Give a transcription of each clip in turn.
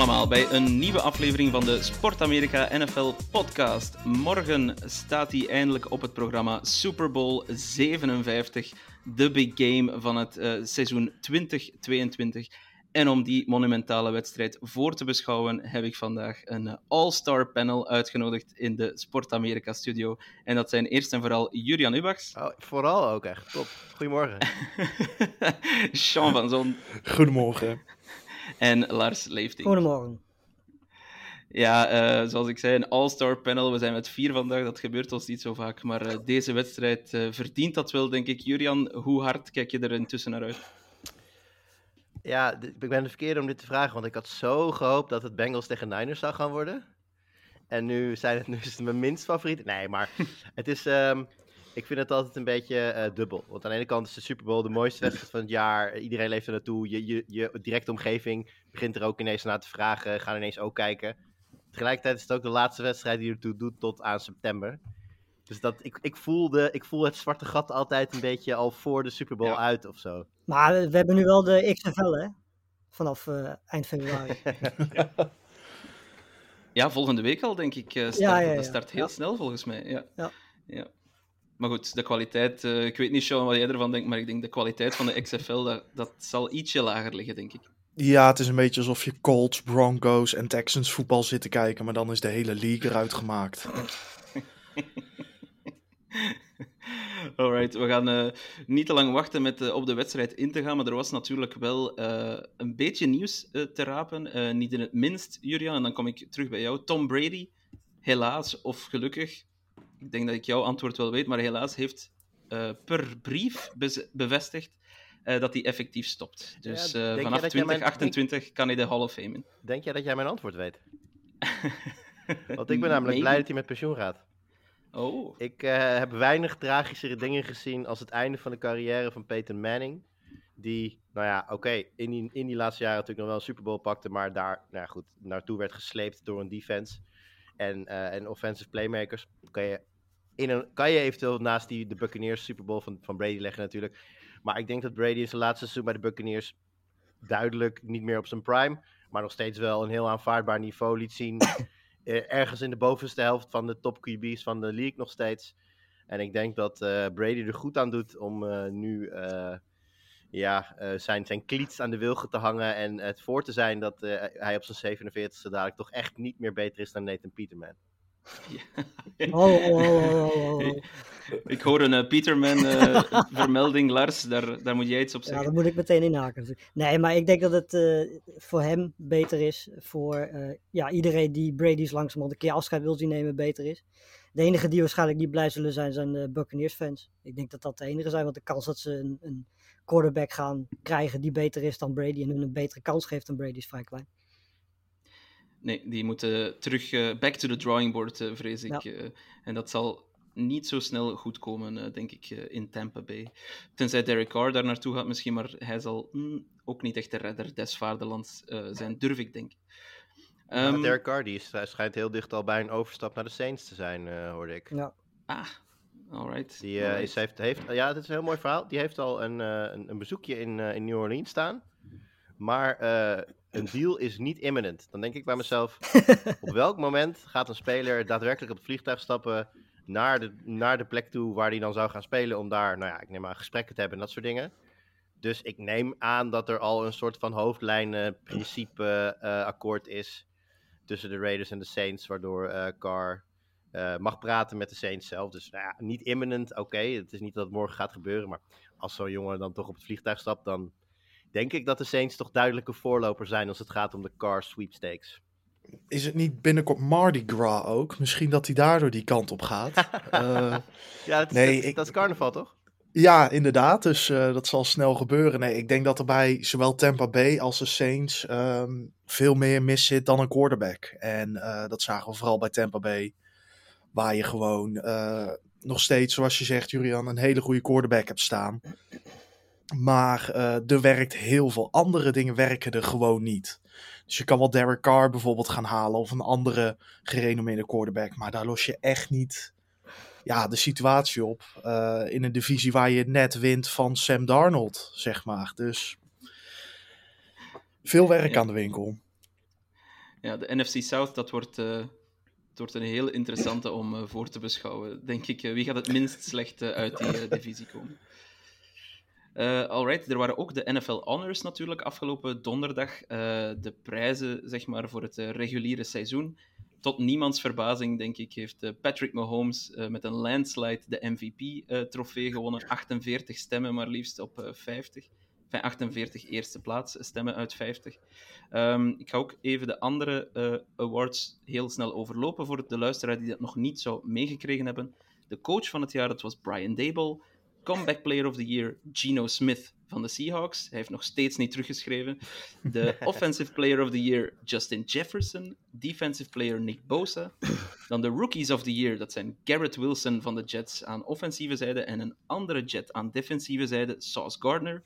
allemaal bij een nieuwe aflevering van de Sport Amerika NFL podcast. Morgen staat hij eindelijk op het programma Super Bowl 57, de big game van het eh, seizoen 2022. En om die monumentale wedstrijd voor te beschouwen, heb ik vandaag een all-star panel uitgenodigd in de Sport Amerika studio. En dat zijn eerst en vooral Julian Ubachs, Oh, vooral ook echt. Top. Goedemorgen. Sean van Zon Goedemorgen. En Lars Leefting. Goedemorgen. Ja, eh, zoals ik zei, een all-star panel. We zijn met vier vandaag, dat gebeurt ons niet zo vaak. Maar eh, deze wedstrijd eh, verdient dat wel, denk ik. Julian, hoe hard kijk je er intussen naar uit? Ja, ik ben de verkeerde om dit te vragen, want ik had zo gehoopt dat het Bengals tegen Niners zou gaan worden. En nu, zijn het, nu is het mijn minst favoriet. Nee, maar het is, ehm, ik vind het altijd een beetje eh, dubbel. Want aan de ene kant is de Super Bowl de mooiste wedstrijd van het jaar. Iedereen leeft er naartoe. Je, je, je directe omgeving begint er ook ineens naar te vragen. Gaan ineens ook kijken. Tegelijkertijd is het ook de laatste wedstrijd die ertoe doet tot aan september. Dus dat, ik, ik, voel de, ik voel het zwarte gat altijd een beetje al voor de Super Bowl Ja. uit of zo. Maar we hebben nu wel de XFL, hè? Vanaf eh, eind februari. Ja, volgende week al, denk ik. eh, start, Ja, ja, ja. Dat start heel Ja. snel, volgens mij. Ja. Ja. Maar goed, de kwaliteit... eh, ik weet niet, Sean, wat jij ervan denkt, maar ik denk de kwaliteit van de XFL, dat, dat zal ietsje lager liggen, denk ik. Ja, het is een beetje alsof je Colts, Broncos en Texans voetbal zit te kijken, maar dan is de hele league eruit gemaakt. Alright, we gaan eh, niet te lang wachten met eh, op de wedstrijd in te gaan, maar er was natuurlijk wel een beetje nieuws te rapen. Niet in het minst, Julian, en dan kom ik terug bij jou. Tom Brady, helaas of gelukkig, ik denk dat ik jouw antwoord wel weet, maar helaas heeft eh, per brief bevestigd eh, dat hij effectief stopt. Dus Ja, eh, vanaf dat jij mijn- 2028 kan hij de Hall of Fame in. Denk jij dat jij mijn antwoord weet? Want ik ben namelijk Nee. blij dat hij met pensioen gaat. Oh, Ik heb weinig tragischere dingen gezien als het einde van de carrière van Peyton Manning. Die, nou ja, oké, in, die, in die laatste jaren natuurlijk nog wel een Super Bowl pakte, maar daar, nou ja, goed, naartoe werd gesleept door een defense en, en offensive playmakers. Kan je, in een, kan je eventueel naast die, de Buccaneers Super Bowl van, van Brady leggen natuurlijk. Maar ik denk dat Brady in zijn laatste seizoen bij de Buccaneers duidelijk niet meer op zijn prime, maar nog steeds wel een heel aanvaardbaar niveau liet zien. Eh, ergens in de bovenste helft van de top QB's van de league nog steeds. En ik denk dat eh, Brady er goed aan doet om eh, nu eh, ja, zijn, zijn kliets aan de wilgen te hangen. En het voor te zijn dat hij op zijn 47ste dadelijk toch echt niet meer beter is dan Nathan Peterman. Oh, oh, oh, ik hoor een eh, Peterman eh, vermelding, Lars, daar, daar moet jij iets op Ja, zeggen. dan moet ik meteen inhaken. natuurlijk. Nee, maar ik denk dat het eh, voor hem beter is. Voor ja, iedereen die Brady's langzamerhand een keer afscheid wil zien nemen, beter is. De enige die waarschijnlijk niet blij zullen zijn, zijn de Buccaneers fans. Ik denk dat dat de enige zijn, want de kans dat ze een, een quarterback gaan krijgen die beter is dan Brady en hun een betere kans geeft dan Brady is vrij klein. Nee, die moeten terug eh, back to the drawing board, eh, vrees ik. Ja. eh. en dat zal niet zo snel goed komen, eh, denk ik, eh, in Tampa Bay. Tenzij Derek Carr daar naartoe gaat misschien, maar hij zal mm, ook niet echt de redder des vaderlands eh, zijn, durf ik denk. Maar Ehm, Derek Carr die is, hij schijnt heel dicht al bij een overstap naar de Saints te zijn, eh, hoorde ik. Ja. Ah, alright. Die alright. is, heeft, heeft, ja, dit is een heel mooi verhaal. Die heeft al een, eh, een, een bezoekje in, eh, in New Orleans staan. Maar eh, een deal is niet imminent. Dan denk ik bij mezelf, op welk moment gaat een speler daadwerkelijk op het vliegtuig stappen naar de, naar de plek toe waar hij dan zou gaan spelen om daar, nou ja, ik neem aan gesprekken te hebben en dat soort dingen. Dus ik neem aan dat er al een soort van hoofdlijnen principe eh, akkoord is tussen de Raiders en de Saints, waardoor eh Carr eh, mag praten met de Saints zelf. Dus nou ja, niet imminent, oké. Het is niet dat het morgen gaat gebeuren, maar als zo'n jongen dan toch op het vliegtuig stapt, dan denk ik dat de Saints toch duidelijke voorloper zijn als het gaat om de Carr sweepstakes. is het niet binnenkort Mardi Gras ook? Misschien dat hij daardoor die kant op gaat. Eh, Ja, dat is, Nee, dat, ik- dat is carnaval, toch? ja, inderdaad. Dus eh, dat zal snel gebeuren. Nee, ik denk dat er bij zowel Tampa Bay als de Saints ehm, veel meer mis zit dan een quarterback. En eh, dat zagen we vooral bij Tampa Bay. Waar je gewoon nog steeds, zoals je zegt, Julian, een hele goede quarterback hebt staan. Maar eh, er werkt heel veel andere dingen werken er gewoon niet. Dus je kan wel Derek Carr bijvoorbeeld gaan halen of een andere gerenommeerde quarterback. Maar daar los je echt niet ja, de situatie op. eh, in een divisie waar je net wint van Sam Darnold, zeg maar. Dus veel werk Ja. aan de winkel. Ja, de NFC South, dat wordt, eh, wordt een heel interessante om voor te beschouwen. Denk ik, wie gaat het minst slecht uit die divisie komen? Eh alright, er waren ook de NFL Honors natuurlijk afgelopen donderdag. Eh, de prijzen, zeg maar, voor het eh, reguliere seizoen. Tot niemands verbazing, denk ik, heeft Patrick Mahomes met een landslide de MVP-trofee gewonnen. 48 stemmen maar liefst op eh, 50. Enfin, 48 eerste plaats stemmen uit 50. Ehm, ik ga ook even de andere awards heel snel overlopen voor de luisteraar die dat nog niet zou meegekregen hebben. De coach van het jaar, dat was Brian Dable. Comeback Player of the Year, Geno Smith van de Seahawks. Hij heeft nog steeds niet teruggeschreven. De Offensive Player of the Year, Justin Jefferson. Defensive Player, Nick Bosa. Dan de Rookies of the Year, dat zijn Garrett Wilson van de Jets aan offensieve zijde en een andere Jet aan defensieve zijde, Sauce Gardner.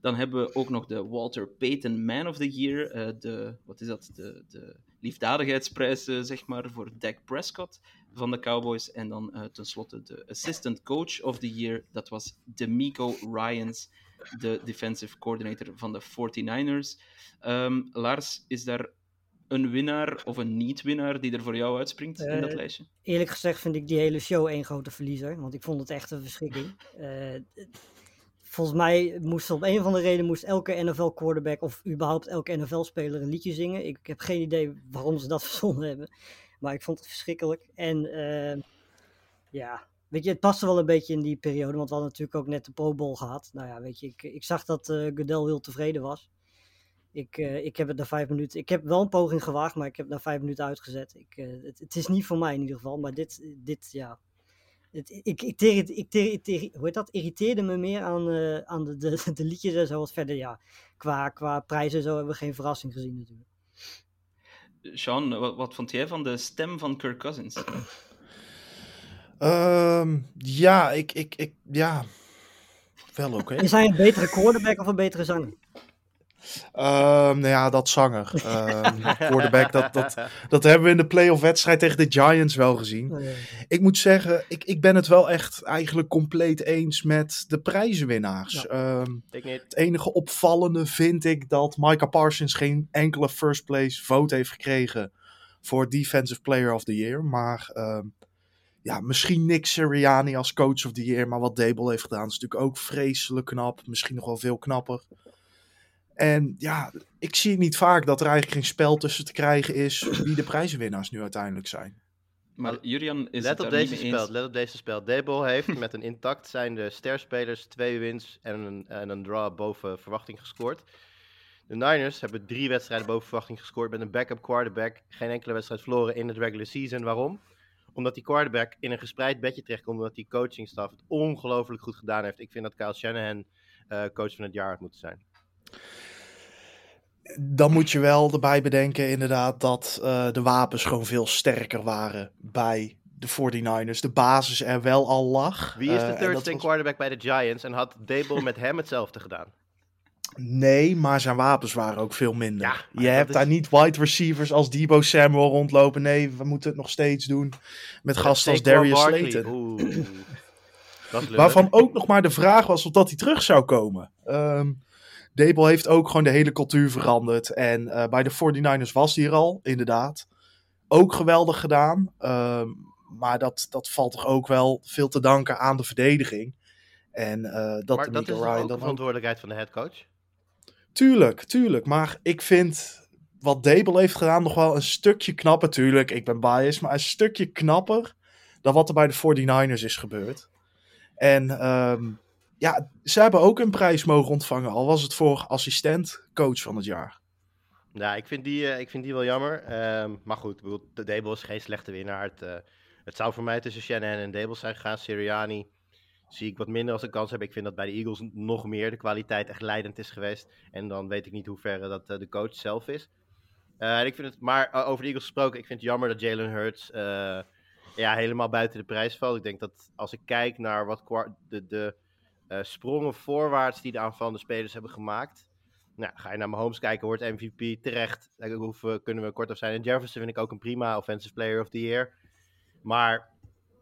Dan hebben we ook nog de Walter Payton Man of the Year. eh, de, wat is dat? De, de liefdadigheidsprijs, eh, zeg maar, voor Dak Prescott van de Cowboys. En dan eh, tenslotte de Assistant Coach of the Year. Dat was D'Amico Ryans, de defensive coordinator van de 49ers. Ehm, Lars, is daar een winnaar of een niet-winnaar die er voor jou uitspringt in dat Eh, lijstje? Eerlijk gezegd vind ik die hele show één grote verliezer. Want ik vond het echt een verschrikking. Eh, volgens mij moest op een of andere reden moest elke NFL quarterback of überhaupt elke NFL speler een liedje zingen. Ik heb geen idee waarom ze dat verzonnen hebben. Maar ik vond het verschrikkelijk. En eh, ja, weet je, het paste wel een beetje in die periode. Want we hadden natuurlijk ook net de Pro Bowl gehad. Nou ja, weet je, ik, ik zag dat eh Goodell heel tevreden was. Ik, eh, ik heb het na vijf minuten. Ik heb wel een poging gewaagd, maar ik heb na vijf minuten uitgezet. Ik, eh, het, het is niet voor mij in ieder geval, maar dit, dit ja. Het, ik, ik, ter- ik, ter- ter- hoe heet dat? irriteerde me meer aan, aan de, de, de liedjes en zo. Wat verder, ja. Qua, qua prijzen en zo hebben we geen verrassing gezien natuurlijk. Sean, wat, wat vond jij van de stem van Kirk Cousins? Ehm, ja, ik, ik, ik, ja, wel oké. Is hij een betere quarterback of een betere zanger? Ehm, nou ja, dat zanger. Ehm quarterback, dat, dat, dat hebben we in de playoff wedstrijd tegen de Giants wel gezien. Oh, ja. Ik moet zeggen, ik, ik ben het wel echt eigenlijk compleet eens met de prijzenwinnaars. Ja. Ehm, Ik niet. het enige opvallende vind ik dat Micah Parsons geen enkele first place vote heeft gekregen voor Defensive Player of the Year. Maar ehm, ja, misschien Nick Sirianni als Coach of the Year. Maar wat Dable heeft gedaan is natuurlijk ook vreselijk knap. Misschien nog wel veel knapper. En ja, ik zie niet vaak dat er eigenlijk geen spel tussen te krijgen is wie de prijzenwinnaars nu uiteindelijk zijn. Maar Jurian is Let het op deze spel. eens. Let op deze spel. Dable heeft met een intact zijnde sterspelers twee wins en een, en een draw boven verwachting gescoord. De Niners hebben drie wedstrijden boven verwachting gescoord met een backup quarterback. Geen enkele wedstrijd verloren in het regular season. Waarom? Omdat die quarterback in een gespreid bedje terechtkomt. Omdat die coachingstaf het ongelooflijk goed gedaan heeft. Ik vind dat Kyle Shanahan eh, coach van het jaar had moeten zijn. Dan moet je wel erbij bedenken inderdaad dat eh, de wapens gewoon veel sterker waren bij de 49ers. De basis er wel al lag. Wie is Eh, de en third string was- quarterback bij de Giants en had Dable met hem hetzelfde gedaan? Nee, maar zijn wapens waren ook veel minder. Ja, je hebt is- daar niet wide receivers als Debo Samuel rondlopen. Nee, we moeten het nog steeds doen met gasten als Darius. Slayton. Waarvan ook nog maar de vraag was of dat hij terug zou komen. Ehm Dable heeft ook gewoon de hele cultuur veranderd. En eh, bij de 49ers was hij er al, inderdaad. Ook geweldig gedaan. Ehm, maar dat, dat valt toch ook wel veel te danken aan de verdediging. En eh, dat maar de dat is Ryan ook de verantwoordelijkheid van de head coach? Tuurlijk, tuurlijk. Maar ik vind wat Dable heeft gedaan nog wel een stukje knapper. Tuurlijk, ik ben biased, maar een stukje knapper dan wat er bij de 49ers is gebeurd. En ehm, ja, ze hebben ook een prijs mogen ontvangen, al was het voor assistent coach van het jaar. Ja, ik vind die, eh, ik vind die wel jammer. Ehm, maar goed, de Dable is geen slechte winnaar. Het, eh, het zou voor mij tussen Shanahan en Dable zijn gegaan. Sirianni zie ik wat minder als een kans heb. Ik vind dat bij de Eagles nog meer de kwaliteit echt leidend is geweest. En dan weet ik niet hoe ver dat eh, de coach zelf is. Ik vind het, maar over de Eagles gesproken, ik vind het jammer dat Jalen Hurts ja, helemaal buiten de prijs valt. Ik denk dat als ik kijk naar wat de, de eh, sprongen voorwaarts die de aanvallende spelers hebben gemaakt. Nou, ga je naar Mahomes kijken, wordt MVP terecht. Hoeven, kunnen we kort op zijn. En Jefferson vind ik ook een prima offensive player of the year. Maar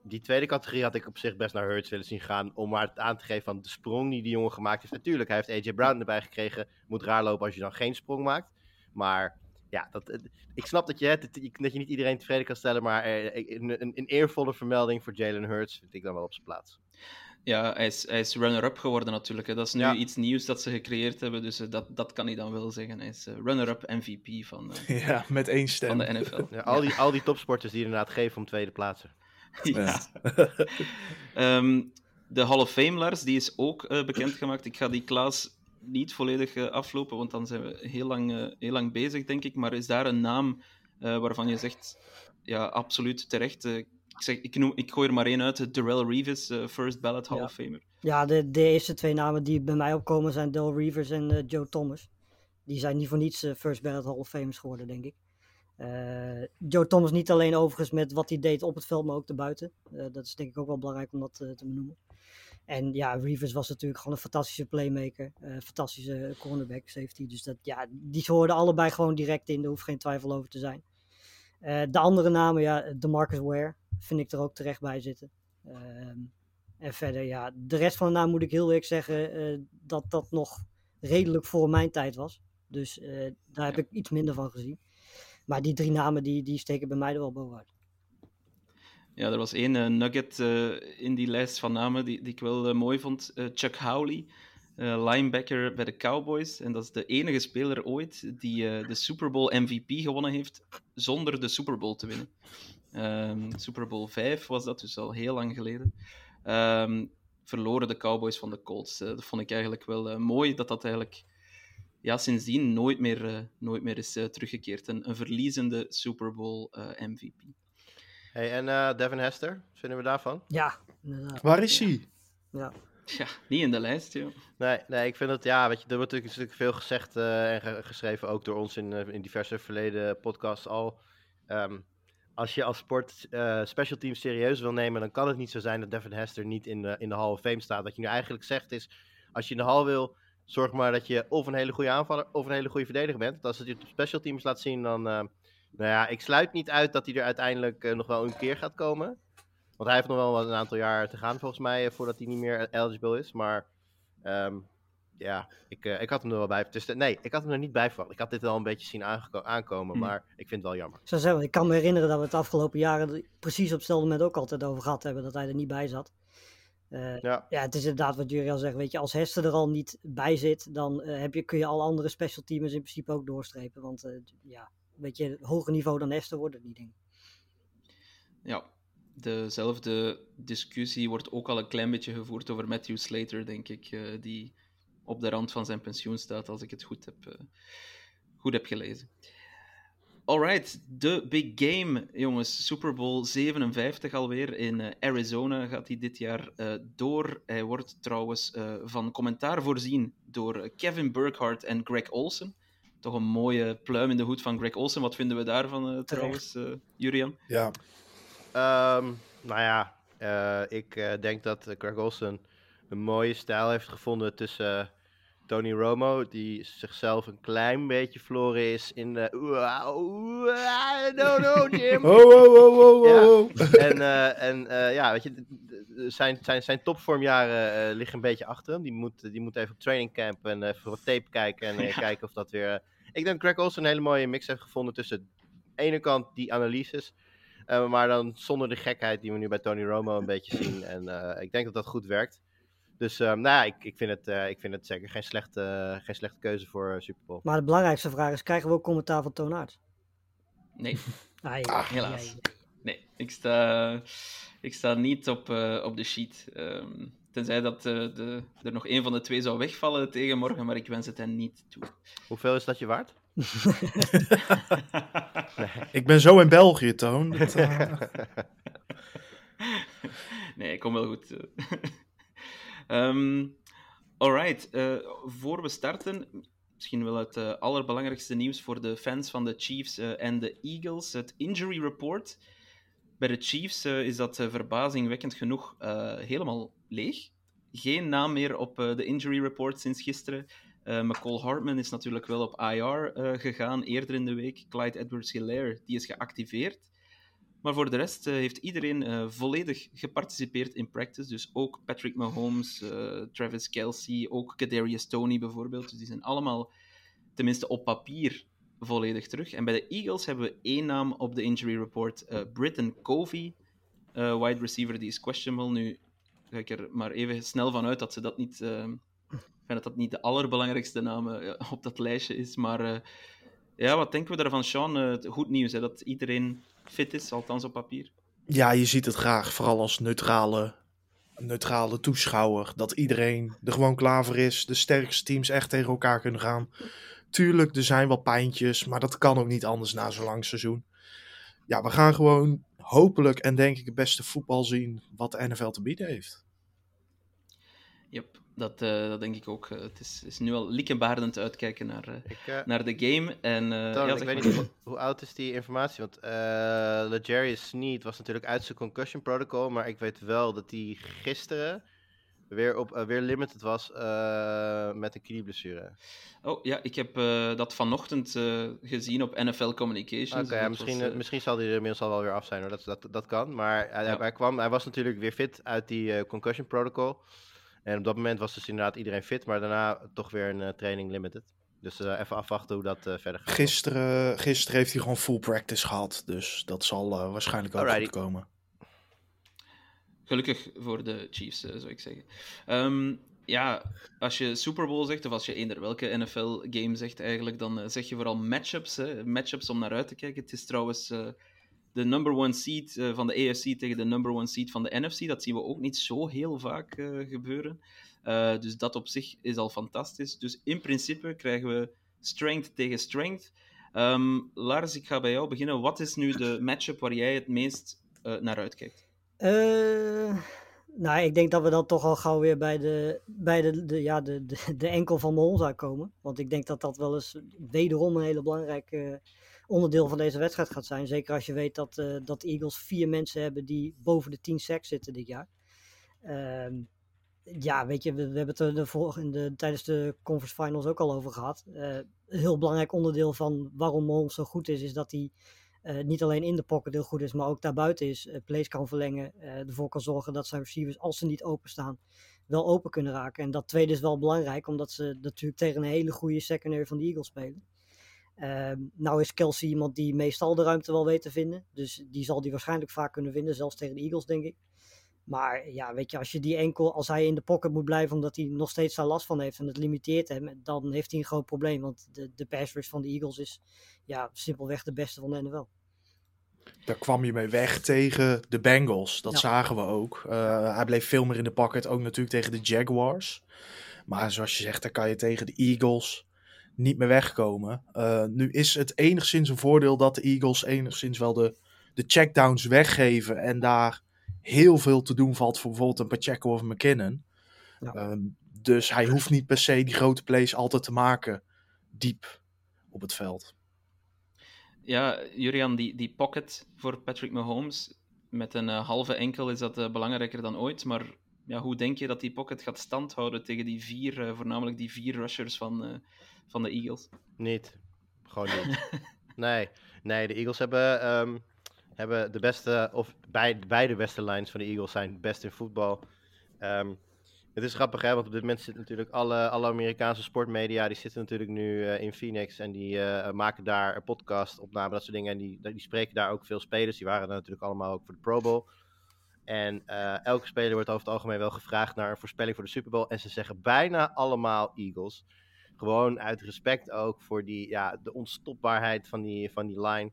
die tweede categorie had ik op zich best naar Hurts willen zien gaan. Om maar aan te geven van de sprong die die jongen gemaakt heeft. Natuurlijk, hij heeft AJ Brown erbij gekregen. Moet raar lopen als je dan geen sprong maakt. Maar ja, dat, eh, ik snap dat je, dat je niet iedereen tevreden kan stellen. Maar eh, een, een eervolle vermelding voor Jalen Hurts vind ik dan wel op zijn plaats. Ja, hij is, hij is runner-up geworden natuurlijk. Hè. Dat is nu Ja. iets nieuws dat ze gecreëerd hebben, dus eh, dat, dat kan hij dan wel zeggen. Hij is eh, runner-up MVP van, eh, Ja, met één stem. van de NFL. Ja, al, die, al die topsporters die inderdaad geven om tweede plaatsen. Ja. Ehm, de Hall of Fame-laars, die is ook eh, bekendgemaakt. Ik ga die Klaas niet volledig aflopen, want dan zijn we heel lang, eh, heel lang bezig, denk ik. Maar is daar een naam eh, waarvan je zegt, ja, absoluut terecht. Ik, zeg, ik, noem, ik gooi er maar één uit, Darrell Reeves, eh, First Ballot Hall Ja. of Famer. Ja, de, de eerste twee namen die bij mij opkomen zijn Del Reavers en eh, Joe Thomas. Die zijn niet voor niets eh, First Ballot Hall of Famers geworden, denk ik. Joe Thomas niet alleen overigens met wat hij deed op het veld, maar ook erbuiten. Dat is denk ik ook wel belangrijk om dat te benoemen. En ja, Reavers was natuurlijk gewoon een fantastische playmaker. eh fantastische cornerback, safety. Dus dat, ja, die hoorden allebei gewoon direct in. Daar hoeft geen twijfel over te zijn. De andere namen, ja, DeMarcus Ware vind ik er ook terecht bij zitten. Ehm, en verder, ja, de rest van de naam moet ik heel eerlijk zeggen eh, dat dat nog redelijk voor mijn tijd was. Dus eh, daar heb ik iets minder van gezien. Maar die drie namen, die, die steken bij mij er wel bovenuit. Ja, er was één eh, nugget in die lijst van namen die, die ik wel mooi vond. Chuck Howley, linebacker bij de Cowboys. En dat is de enige speler ooit die de Super Bowl MVP gewonnen heeft zonder de Super Bowl te winnen. Ehm, Super Bowl 5 was dat, dus al heel lang geleden. Ehm, verloren de Cowboys van de Colts. Eh, dat vond ik eigenlijk wel eh, mooi, dat dat eigenlijk ja, sindsdien nooit meer, eh, nooit meer is teruggekeerd. Een, een verliezende Super Bowl eh, MVP. Hey, en eh, Devin Hester, wat vinden we daarvan? Ja, inderdaad. Waar is hij? Ja. Ja, niet in de lijst, joh. Nee, nee, ik vind het, ja, weet je, er wordt natuurlijk, natuurlijk veel gezegd eh, en ge- geschreven, ook door ons in, in diverse verleden podcasts al. Ehm, als je als sport eh special teams serieus wil nemen, dan kan het niet zo zijn dat Devin Hester niet in de, in de Hall of Fame staat. Wat je nu eigenlijk zegt is, als je in de Hall wil, zorg maar dat je of een hele goede aanvaller of een hele goede verdediger bent. Want als het je special teams laat zien, dan, eh, nou ja, ik sluit niet uit dat hij er uiteindelijk eh, nog wel een keer gaat komen. Want hij heeft nog wel een aantal jaar te gaan volgens mij, voordat hij niet meer eligible is. Maar ehm, ja, ik, eh, ik had hem er wel bij. Dus, eh, nee, ik had hem er niet bij verwacht. Ik had dit wel een beetje zien aankomen, Hmm. maar ik vind het wel jammer. Ik zou zeggen, ik kan me herinneren dat we het afgelopen jaren precies op hetzelfde moment ook altijd over gehad hebben, dat hij er niet bij zat. Eh, Ja, ja, het is inderdaad wat Juriel zegt, weet je, als Hester er al niet bij zit, dan heb je, kun je alle andere special teamers in principe ook doorstrepen. Want eh, ja, een beetje hoger niveau dan Hester wordt het niet, denk ik. Ja, dezelfde discussie wordt ook al een klein beetje gevoerd over Matthew Slater, denk ik, eh, die op de rand van zijn pensioen staat, als ik het goed heb, eh, goed heb gelezen. Alright, de big game, jongens. Super Bowl 57 alweer in eh, Arizona gaat hij dit jaar eh, door. Hij wordt trouwens eh, van commentaar voorzien door Kevin Burkhardt en Greg Olsen. Toch een mooie pluim in de hoed van Greg Olsen. Wat vinden we daarvan eh, trouwens, eh Jurian? Ja, Ehm, nou ja, eh, ik eh, denk dat Greg Olsen een mooie stijl heeft gevonden tussen eh, Tony Romo, die zichzelf een klein beetje verloren is in de... No, no, Jim! Oh, oh, oh, oh, Ja. oh. en en ja, weet je, zijn, zijn, zijn topvormjaren eh, liggen een beetje achter hem. Die moet, die moet even op training camp en even wat tape kijken en eh, Ja. kijken of dat weer... ik denk dat Greg Olsen een hele mooie mix heeft gevonden tussen aan de ene kant die analyses, maar dan zonder de gekheid die we nu bij Tony Romo een beetje zien. En ik denk dat dat goed werkt. Dus eh, nou ja, ik, ik, vind het, eh, ik vind het zeker geen slechte, geen slechte keuze voor eh, Super Bowl. Maar de belangrijkste vraag is, krijgen we ook commentaar van Toonaard? Nee. Ah, ja, Ah, helaas. Nee, ik sta, ik sta niet op, eh, op de sheet. Ehm, tenzij dat eh, de, er nog één van de twee zou wegvallen tegen morgen, maar ik wens het hen niet toe. Hoeveel is dat je waard? Ik ben zo in België, Toon. Dat, eh, nee, ik kom wel goed. Um, alright, uh, voor we starten, misschien wel het uh, allerbelangrijkste nieuws voor de fans van de Chiefs uh, en de Eagles, het injury report. Bij de Chiefs is dat verbazingwekkend genoeg helemaal leeg. Geen naam meer op de injury report sinds gisteren. Uh, McCall Hartman is natuurlijk wel op IR gegaan eerder in de week. Clyde Edwards-Hilaire die is geactiveerd. Maar voor de rest uh, heeft iedereen volledig geparticipeerd in practice. Dus ook Patrick Mahomes, Travis Kelsey, ook Kadarius Tony bijvoorbeeld. Dus die zijn allemaal, tenminste op papier, volledig terug. En bij de Eagles hebben we één naam op de injury report. Britton Covey, wide receiver, die is questionable. Nu ga ik er maar even snel van uit dat ze dat niet vind dat dat niet de allerbelangrijkste naam uh, op dat lijstje is. Maar uh, ja, wat denken we daarvan, Sean? Uh, goed nieuws, hè, dat iedereen fit is, althans op papier. Ja, je ziet het graag, vooral als neutrale, neutrale toeschouwer. Dat iedereen er gewoon klaar voor is. De sterkste teams echt tegen elkaar kunnen gaan. Tuurlijk, er zijn wel pijntjes, maar dat kan ook niet anders na zo'n lang seizoen. Ja, we gaan gewoon hopelijk en denk ik het beste voetbal zien wat de NFL te bieden heeft. Yep. Dat, uh, dat denk ik ook. het is, is nu al likkenbaardend uitkijken naar, uh, ik, uh, naar de game. En, ja, ik weet niet, hoe, hoe, oud is die informatie? Want Legarius Sneed was natuurlijk uit zijn concussion protocol, maar ik weet wel dat hij gisteren weer, op, weer limited was met een knieblessure. Oh ja, ik heb dat vanochtend gezien op NFL Communications. Oké, okay, misschien, was, misschien zal hij er inmiddels al wel weer af zijn, hoor. Dat, dat, dat kan. Maar hij, ja. hij, kwam, hij was natuurlijk weer fit uit die concussion protocol. En op dat moment was dus inderdaad iedereen fit, maar daarna toch weer een uh, training limited. Dus uh, even afwachten hoe dat uh, verder gaat. Gisteren, gisteren heeft hij gewoon full practice gehad, dus dat zal waarschijnlijk ook goed komen. Gelukkig voor de Chiefs, zou ik zeggen. Um, ja, als je Super Bowl zegt, of als je eender welke NFL-game zegt eigenlijk, dan zeg je vooral matchups. Hè? Matchups om naar uit te kijken. Het is trouwens de number one seed uh, van de AFC tegen de number one seed van de NFC. Dat zien we ook niet zo heel vaak uh, gebeuren. Uh, dus dat op zich is al fantastisch. Dus in principe krijgen we strength tegen strength. Um, Lars, ik ga bij jou beginnen. Wat is nu de matchup waar jij het meest naar uitkijkt? nou, ik denk dat we dan toch al gauw weer bij de, bij de, de, ja, de, de, enkel van Mahomes uitkomen. Want ik denk dat dat wel eens wederom een hele belangrijke onderdeel van deze wedstrijd gaat zijn. Zeker als je weet dat, uh, dat de Eagles vier mensen hebben die boven de 10 sacks zitten dit jaar. Uh, ja, weet je, we, hebben het de vorige, de, tijdens de conference finals ook al over gehad. Uh, een heel belangrijk onderdeel van waarom Mahomes zo goed is, is dat hij uh, niet alleen in de pocket heel goed is, maar ook daarbuiten is. plays kan verlengen, ervoor kan zorgen dat zijn receivers, als ze niet openstaan, wel open kunnen raken. En dat tweede is wel belangrijk, omdat ze natuurlijk tegen een hele goede secondary van de Eagles spelen. Uh, nou is Kelsey iemand die meestal de ruimte wel weet te vinden. Dus die zal die waarschijnlijk vaak kunnen vinden, zelfs tegen de Eagles, denk ik. Maar ja, weet je, als je die enkel, als hij in de pocket moet blijven omdat hij nog steeds daar last van heeft en het limiteert hem, dan heeft hij een groot probleem. Want de, de pass rush van de Eagles is ja, simpelweg de beste van de NFL. Daar kwam je mee weg tegen de Bengals. Dat ja. zagen we ook. Uh, hij bleef veel meer in de pocket, ook natuurlijk tegen de Jaguars. Maar zoals je zegt, dan kan je tegen de Eagles, niet meer wegkomen. Uh, nu is het enigszins een voordeel dat de Eagles enigszins wel de, de checkdowns weggeven en daar heel veel te doen valt voor bijvoorbeeld een Pacheco of McKinnon. Ja. Uh, dus hij hoeft niet per se die grote plays altijd te maken diep op het veld. Ja, Jurian, die, die pocket voor Patrick Mahomes met een uh, halve enkel is dat uh, belangrijker dan ooit. Maar ja, hoe denk je dat die pocket gaat standhouden tegen die vier, uh, voornamelijk die vier rushers van, van de Eagles? Niet. Gewoon niet. nee. nee, de Eagles hebben, um, hebben de beste, of bij, beide beste lines van de Eagles zijn best in voetbal. Um, het is grappig, hè, want op dit moment zitten natuurlijk alle, alle Amerikaanse sportmedia, die zitten natuurlijk nu uh, in Phoenix en die uh, maken daar een podcast, opname, dat soort dingen. En die, die spreken daar ook veel spelers, die waren er natuurlijk allemaal ook voor de Pro Bowl. En uh, elke speler wordt over het algemeen wel gevraagd naar een voorspelling voor de Super Bowl. En ze zeggen bijna allemaal Eagles. Gewoon uit respect ook voor die, ja, de onstopbaarheid van die, van die line.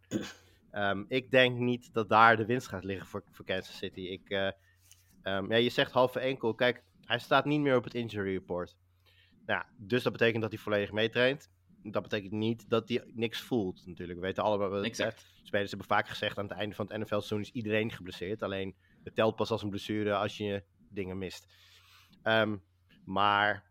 Um, ik denk niet dat daar de winst gaat liggen voor, voor Kansas City. Ik, uh, um, ja, je zegt halve enkel. Kijk, hij staat niet meer op het injury report. Nou, dus dat betekent dat hij volledig meetraint. dat betekent niet dat hij niks voelt natuurlijk. We weten allemaal, Exact. eh, spelers hebben vaak gezegd aan het einde van het NFL-seizoen is iedereen geblesseerd. Alleen het telt pas als een blessure als je dingen mist. Ehm, maar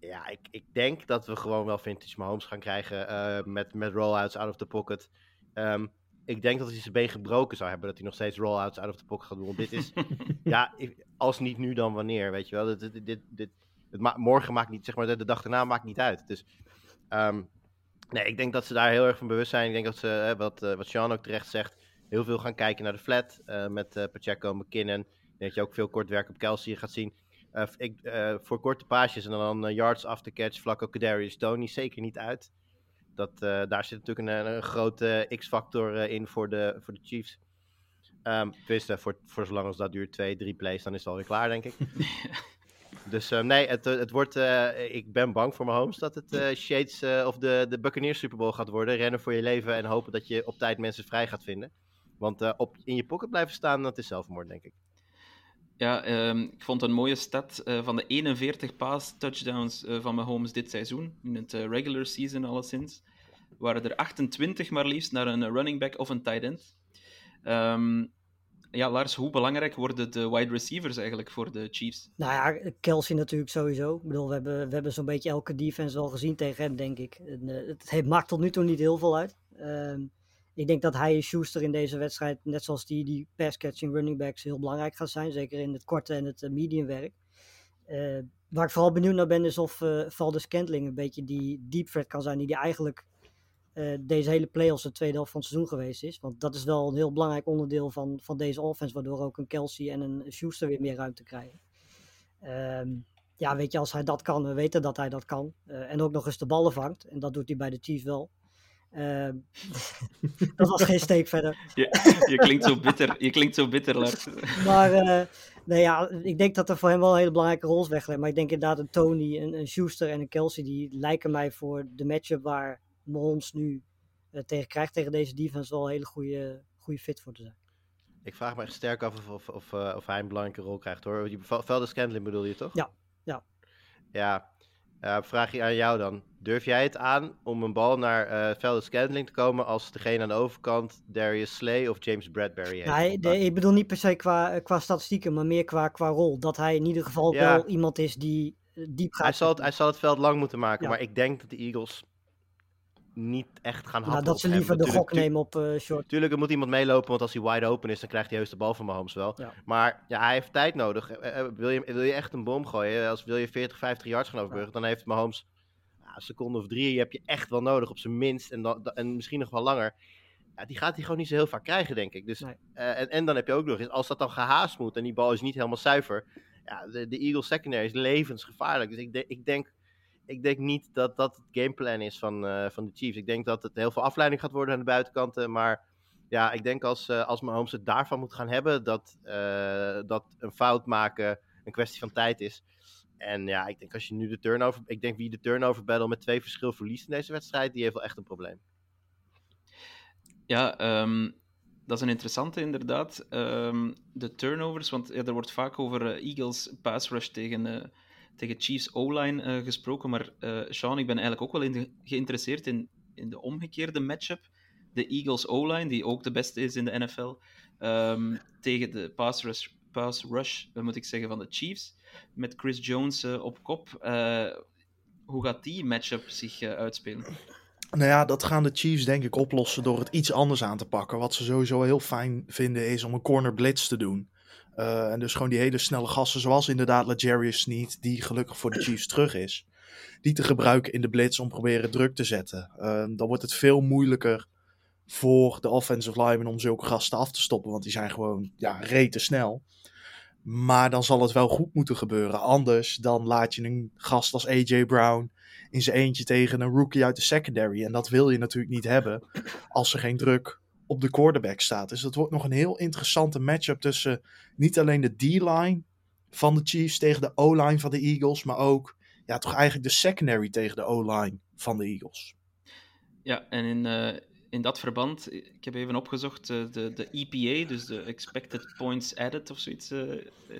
ja, ik, ik denk dat we gewoon wel vintage Mahomes gaan krijgen eh, met, met rollouts out of the pocket. Ehm, ik denk dat hij zijn been gebroken zou hebben, dat hij nog steeds rollouts out of the pocket gaat doen. Want dit is, ja, als niet nu, dan wanneer, weet je wel. Dit, dit, dit, dit- het ma- morgen maakt niet, zeg maar, de, de dag daarna maakt niet uit. Dus, ehm, nee, ik denk dat ze daar heel erg van bewust zijn. Ik denk dat ze, hè, wat, eh, wat Sean ook terecht zegt, heel veel gaan kijken naar de flat eh, met eh, Pacheco, McKinnon. Dat je ook veel kort werk op Kelsey gaat zien. Eh, ik, eh, voor korte paasjes en dan eh, yards after catch, Flacco, Kadarius, Tony zeker niet uit. Dat, daar zit natuurlijk een, een grote x-factor in voor de, voor de Chiefs. Tenminste, voor, voor zolang als dat duurt, twee, drie plays, dan is het alweer klaar, denk ik. dus nee, het, het wordt, ik ben bang voor mijn homes dat het Shades of de, de Buccaneers Super Bowl gaat worden. Rennen voor je leven en hopen dat je op tijd mensen vrij gaat vinden. Want op, in je pocket blijven staan, dat is zelfmoord, denk ik. Ja, ehm, ik vond een mooie stat eh, van de 41 pass touchdowns eh, van Mahomes dit seizoen, in het eh, regular season alleszins, waren er 28 maar liefst naar een running back of een tight end. Ehm, ja, Lars, hoe belangrijk worden de wide receivers eigenlijk voor de Chiefs? Nou ja, Kelsey natuurlijk sowieso. Ik bedoel, we hebben, we hebben zo'n beetje elke defense al gezien tegen hem, denk ik. En, het, het maakt tot nu toe niet heel veel uit. Ehm, ik denk dat hij en Schuster in deze wedstrijd, net zoals die, die pass-catching running backs, heel belangrijk gaan zijn. Zeker in het korte en het eh, medium werk. Eh, waar ik vooral benieuwd naar ben, is of eh Valdez Scantling een beetje die deep threat kan zijn, die die eigenlijk deze hele playoffs de tweede helft van het seizoen geweest is. Want dat is wel een heel belangrijk onderdeel van, van deze offense, waardoor ook een Kelsey en een Schuster weer meer ruimte krijgen. Ehm, ja, weet je, als hij dat kan, we weten dat hij dat kan. en ook nog eens de ballen vangt. En dat doet hij bij de Chiefs wel. Ehm, dat was geen steek verder. Je, je, klinkt zo bitter, je klinkt zo bitter, Lars. Maar eh, nee, ja, ik denk dat er voor hem wel een hele belangrijke rol is weggelegd. Maar ik denk inderdaad een Tony, een, een Schuster en een Kelsey, die lijken mij voor de matchup waar Mahomes nu eh, tegen krijgt, tegen deze defense, wel een hele goede, goede fit voor te zijn. Ik vraag me echt sterk af of, of, of, eh, of hij een belangrijke rol krijgt hoor. Die Vel- Velden Scantling bedoel je toch? Ja, ja. Ja, eh, vraag je aan jou dan. Durf jij het aan om een bal naar eh Velden Scantling te komen als degene aan de overkant Darius Slay of James Bradbury heeft? Nee, ik bedoel niet per se qua, eh, qua statistieken, maar meer qua, qua rol. Dat hij in ieder geval Ja. wel iemand is die diep gaat. hij, zal het, hij zal het veld lang moeten maken, Ja. maar ik denk dat de Eagles niet echt gaan happen nou, dat ze hem. liever de gok nemen op eh, short. Tuurlijk, er moet iemand meelopen, want als hij wide open is, dan krijgt hij heus de bal van Mahomes wel. Ja. Maar ja, hij heeft tijd nodig. Eh, eh, Wil je, wil je echt een bom gooien, als wil je 40, 50 yards gaan overbruggen, dan heeft Mahomes ja, een seconde of drie, heb je echt wel nodig op zijn minst en, dan, en misschien nog wel langer. Ja, die gaat hij gewoon niet zo heel vaak krijgen, denk ik. Dus, Nee. en, en dan heb je ook nog eens, als dat dan gehaast moet en die bal is niet helemaal zuiver, ja, de, de Eagles secondary is levensgevaarlijk. Dus ik, de- ik denk ik denk niet dat dat het gameplan is van, eh, van de Chiefs. Ik denk dat het heel veel afleiding gaat worden aan de buitenkanten. Maar ja, ik denk als, eh als Mahomes het daarvan moet gaan hebben, dat, eh, dat een fout maken een kwestie van tijd is. En ja, ik denk als je nu de turnover. Ik denk wie de turnover battle met twee verschil verliest in deze wedstrijd, die heeft wel echt een probleem. Ja, ehm, dat is een interessante inderdaad. Ehm, de turnovers, want ja, er wordt vaak over Eagles pass rush tegen, tegen Chiefs O-line eh, gesproken. Maar eh, Sean, ik ben eigenlijk ook wel geïnteresseerd in, in de omgekeerde matchup. De Eagles O-line, die ook de beste is in de NFL, ehm, tegen de pass rush, pass rush eh, moet ik zeggen, van de Chiefs. Met Chris Jones op kop. Hoe gaat die matchup zich uitspelen? Nou ja, dat gaan de Chiefs denk ik oplossen door het iets anders aan te pakken. Wat ze sowieso heel fijn vinden is om een corner blitz te doen. Uh, en dus gewoon die hele snelle gasten, zoals inderdaad Legarius Sneed, die gelukkig voor de Chiefs terug is. Die te gebruiken in de blitz om proberen druk te zetten. Uh, dan wordt het veel moeilijker voor de offensive linemen om zulke gasten af te stoppen. Want die zijn gewoon ja, rete snel. Maar dan zal het wel goed moeten gebeuren. Anders dan laat je een gast als AJ Brown in zijn eentje tegen een rookie uit de secondary. En dat wil je natuurlijk niet hebben als er geen druk op de quarterback staat. Dus dat wordt nog een heel interessante matchup tussen niet alleen de D-line van de Chiefs tegen de O-line van de Eagles, maar ook ja, toch eigenlijk de secondary tegen de O-line van de Eagles. Ja, en in, uh, in dat verband, ik heb even opgezocht, uh, de, de EPA, dus de Expected Points Added of zoiets uh,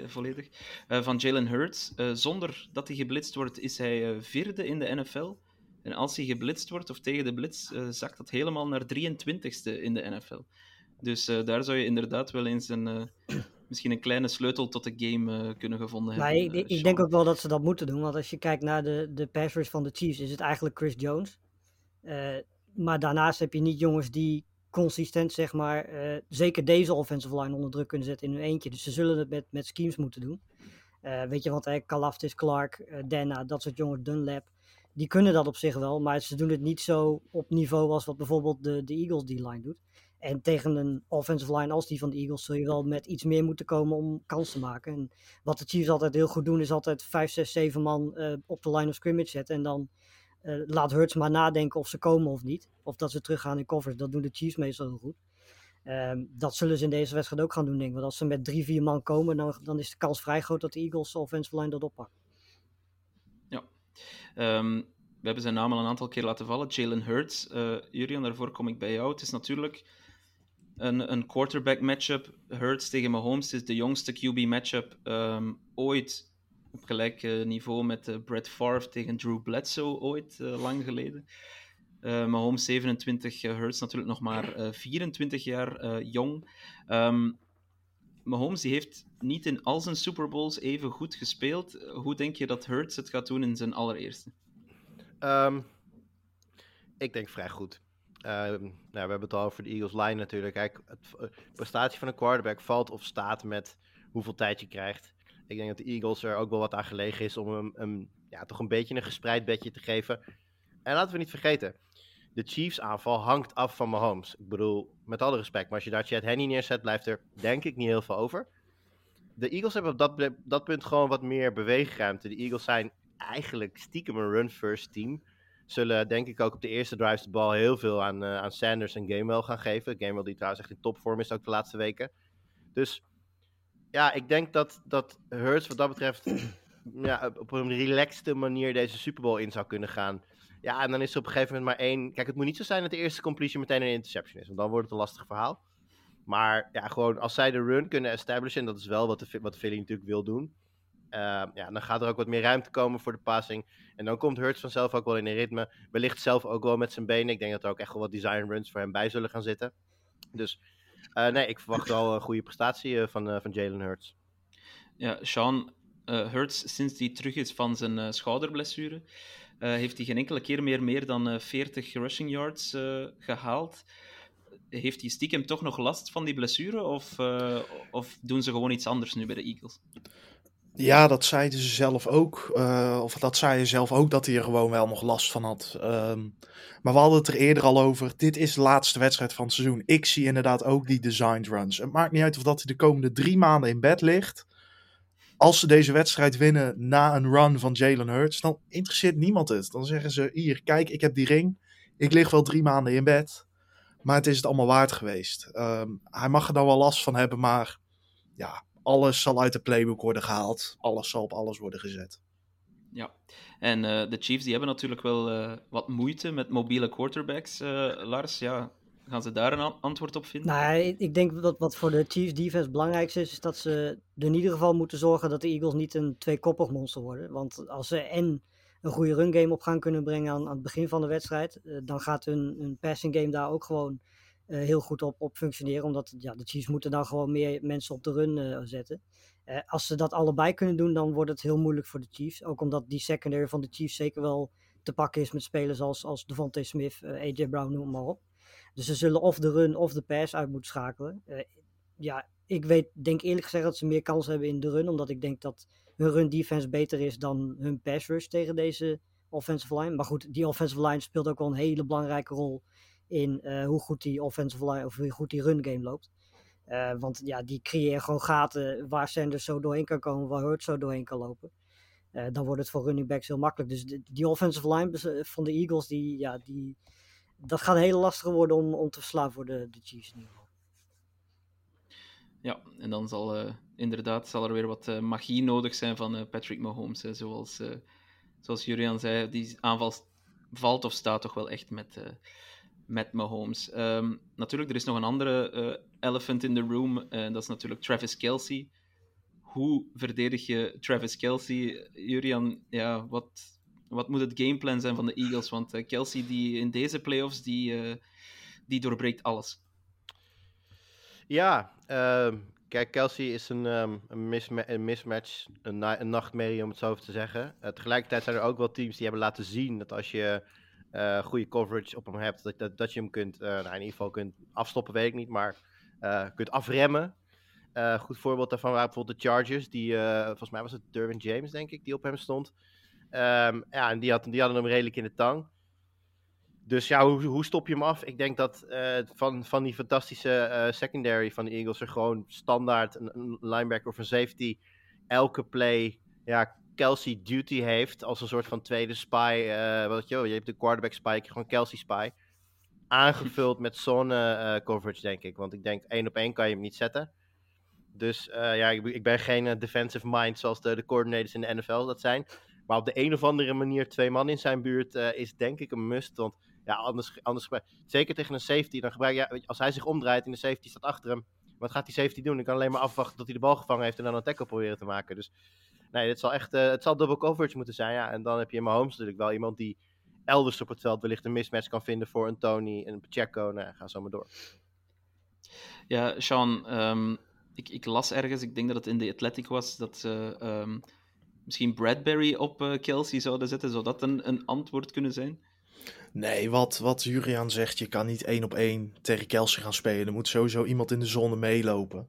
volledig, van Jalen Hurts. zonder dat hij geblitst wordt, is hij vierde in de NFL En als hij geblitst wordt of tegen de blitz, uh, zakt dat helemaal naar 23ste in de NFL. Dus uh, daar zou je inderdaad wel eens een, uh, misschien een kleine sleutel tot de game kunnen gevonden maar hebben. Ik, ik denk ook wel dat ze dat moeten doen, want als je kijkt naar de, de pass rush van de Chiefs, is het eigenlijk Chris Jones. maar daarnaast heb je niet jongens die consistent, zeg maar, zeker deze offensive line onder druk kunnen zetten in hun eentje. Dus ze zullen het met, met schemes moeten doen. weet je, want Kalaftis, Clark, Dana, dat soort jongens, Dunlap die kunnen dat op zich wel, maar ze doen het niet zo op niveau als wat bijvoorbeeld de, de Eagles D-line doet. En tegen een offensive line als die van de Eagles zul je wel met iets meer moeten komen om kans te maken. En wat de Chiefs altijd heel goed doen, is altijd 5, 6, 7 man uh, op de line of scrimmage zetten. En dan uh, laat Hurts maar nadenken of ze komen of niet. Of dat ze teruggaan in coverage. Dat doen de Chiefs meestal heel goed. Um, dat zullen ze in deze wedstrijd ook gaan doen, denk ik. Want als ze met drie, vier man komen, dan, dan is de kans vrij groot dat de Eagles offensive line dat oppakt. Um, we hebben zijn naam al een aantal keer laten vallen. Jalen Hurts. Uh, Julian, daarvoor kom ik bij jou. Het is natuurlijk een, een quarterback matchup. Hurts tegen Mahomes is de jongste QB matchup um, ooit op gelijk uh, niveau met uh, Brett Favre tegen Drew Bledsoe ooit, lang geleden. Mahomes 27, Hurts natuurlijk nog maar 24 jaar jong. Um, Mahomes die heeft niet in al zijn Super Bowls even goed gespeeld. Hoe denk je dat Hurts het gaat doen in zijn allereerste? Um, ik denk vrij goed. Um, nou, we hebben het al over de Eagles line natuurlijk. Kijk, het, de prestatie van een quarterback valt of staat met hoeveel tijd je krijgt. Ik denk dat de Eagles er ook wel wat aan gelegen is om hem, hem ja, toch een beetje een gespreid bedje te geven. En laten we niet vergeten, de Chiefs aanval hangt af van Mahomes. Ik bedoel, met alle respect, maar als je daar Chad Henney neerzet, blijft er denk ik niet heel veel over. De Eagles hebben op dat, dat punt gewoon wat meer beweegruimte. De Eagles zijn eigenlijk stiekem een run-first team. Zullen denk ik ook op de eerste drives de bal heel veel aan, uh, aan Sanders en Gamewell gaan geven. Gamewell die trouwens echt in topvorm is ook de laatste weken. Dus ja, ik denk dat, dat Hurts wat dat betreft ja, op een relaxte manier deze Super Bowl in zou kunnen gaan. Ja, en dan is er op een gegeven moment maar één. Kijk, het moet niet zo zijn dat de eerste completion meteen een interception is. Want dan wordt het een lastig verhaal. Maar ja, gewoon als zij de run kunnen establishen. En dat is wel wat de, wat Philly natuurlijk wil doen. Uh, ja, dan gaat er ook wat meer ruimte komen voor de passing. En dan komt Hurts vanzelf ook wel in een ritme. Wellicht zelf ook wel met zijn benen. Ik denk dat er ook echt wel wat design runs voor hem bij zullen gaan zitten. Dus uh, nee, ik verwacht wel een goede prestatie uh, van, van Jalen Hurts. Ja, Sean Hurts, sinds hij terug is van zijn schouderblessure, heeft hij geen enkele keer meer meer dan 40 rushing yards gehaald heeft hij stiekem toch nog last van die blessure? Of, of doen ze gewoon iets anders nu bij de Eagles? Ja, dat zeiden ze zelf ook. Of dat zei je zelf ook, dat hij er gewoon wel nog last van had. Um, maar we hadden het er eerder al over. Dit is de laatste wedstrijd van het seizoen. Ik zie inderdaad ook die designed runs. Het maakt niet uit of dat hij de komende drie maanden in bed ligt. Als ze deze wedstrijd winnen na een run van Jalen Hurts, dan interesseert niemand het. Dan zeggen ze, hier, kijk, ik heb die ring. Ik lig wel drie maanden in bed. Maar het is het allemaal waard geweest. Um, hij mag er dan wel last van hebben, maar ja, alles zal uit de playbook worden gehaald. Alles zal op alles worden gezet. Ja, en uh, de Chiefs die hebben natuurlijk wel uh, wat moeite met mobiele quarterbacks. Uh, Lars, ja, gaan ze daar een antwoord op vinden? Nou, ik denk dat wat voor de Chiefs defense het belangrijkste is, is dat ze in ieder geval moeten zorgen dat de Eagles niet een tweekoppig monster worden. Want als ze en een goede run game op gaan kunnen brengen aan, het begin van de wedstrijd, dan gaat hun, hun passing game daar ook gewoon uh, heel goed op, op functioneren. Omdat ja, de Chiefs moeten dan gewoon meer mensen op de run uh, zetten. Als ze dat allebei kunnen doen, dan wordt het heel moeilijk voor de Chiefs. Ook omdat die secondary van de Chiefs zeker wel te pakken is met spelers als, als Devontae Smith, AJ Brown, noem maar op. Dus ze zullen of de run of de pass uit moeten schakelen. ja, ik weet, denk eerlijk gezegd dat ze meer kans hebben in de run. Omdat ik denk dat hun run defense beter is dan hun pass rush tegen deze offensive line. Maar goed, die offensive line speelt ook wel een hele belangrijke rol in uh, hoe goed die offensive line of hoe goed die run game loopt. Uh, want ja, die creëren gewoon gaten waar Sanders zo doorheen kan komen, waar Hurt zo doorheen kan lopen. Dan wordt het voor running backs heel makkelijk. Dus die offensive line van de Eagles, die, ja, die, dat gaat heel lastig worden om, om te verslaan voor de, de Chiefs in. Ja, en dan zal uh, inderdaad zal er weer wat uh, magie nodig zijn van uh, Patrick Mahomes. Hè, zoals, zoals Julian zei, die aanval valt of staat toch wel echt met, met Mahomes. Um, natuurlijk, er is nog een andere elephant in the room. En dat is natuurlijk Travis Kelsey. Hoe verdedig je Travis Kelsey? Julian, ja, wat, wat moet het gameplan zijn van de Eagles? Want uh, Kelsey die in deze playoffs, die, uh, die doorbreekt alles. Ja, uh, kijk, Kelsey is een, um, een, misma een mismatch, een, na een, nachtmerrie om het zo te zeggen. Uh, tegelijkertijd zijn er ook wel teams die hebben laten zien dat als je uh, goede coverage op hem hebt, dat, dat, je hem kunt, nou, in ieder geval kunt afstoppen, weet ik niet, maar kunt afremmen. goed voorbeeld daarvan waren bijvoorbeeld de Chargers, die, volgens mij was het Derwin James, denk ik, die op hem stond. Um, ja, en die, had, die hadden hem redelijk in de tang. Dus ja, hoe, hoe stop je hem af? Ik denk dat uh, van, van die fantastische uh, secondary van de Eagles er gewoon standaard een, linebacker of een safety elke play ja, Kelsey duty heeft als een soort van tweede spy. Uh, wat je, je hebt de quarterback spy, gewoon Kelsey spy. Aangevuld met zone coverage, denk ik. Want ik denk één op één kan je hem niet zetten. Dus ja, ik, ik ben geen defensive mind zoals de, de coordinators in de NFL dat zijn. Maar op de een of andere manier twee man in zijn buurt uh, is denk ik een must. Want ja, anders, anders zeker tegen een safety, dan gebruik ja, als hij zich omdraait en de safety staat achter hem, wat gaat die safety doen? Ik kan alleen maar afwachten tot hij de bal gevangen heeft en dan een tackle proberen te maken. Dus nee, het zal echt, het zal double coverage moeten zijn. Ja. En dan heb je in Mahomes natuurlijk wel iemand die elders op het veld wellicht een mismatch kan vinden voor een Tony en een Pacheco. Nou, ga zo maar door. Ja, Sean, um, ik, ik, las ergens, ik denk dat het in de Athletic was, dat ze um, misschien Bradbury op uh, Kelsey zouden zetten. Zou dat een, een antwoord kunnen zijn? Nee, wat, wat Jurian zegt, je kan niet één op één tegen Kelsey gaan spelen. Er moet sowieso iemand in de zone meelopen.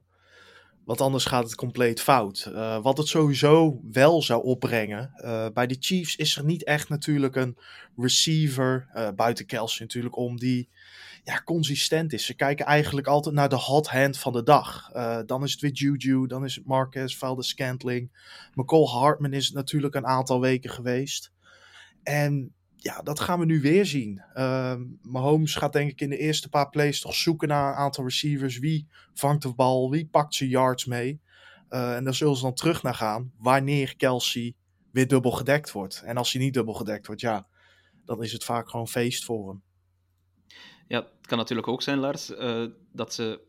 Want anders gaat het compleet fout. Uh, wat het sowieso wel zou opbrengen. Uh, bij de Chiefs is er niet echt natuurlijk een receiver. Buiten Kelsey natuurlijk. Om die ja, consistent is. Ze kijken eigenlijk altijd naar de hot hand van de dag. dan is het weer Juju. Dan is het Marquez, Valdes Scantling. McCall Hartman is het natuurlijk een aantal weken geweest. En ja, dat gaan we nu weer zien. Uh, Mahomes gaat denk ik in de eerste paar plays toch zoeken naar een aantal receivers. Wie vangt de bal? Wie pakt zijn yards mee? Uh, en daar zullen ze dan terug naar gaan wanneer Kelsey weer dubbel gedekt wordt. En als hij niet dubbel gedekt wordt, ja, dan is het vaak gewoon feest voor hem. Ja, het kan natuurlijk ook zijn, Lars, uh, dat ze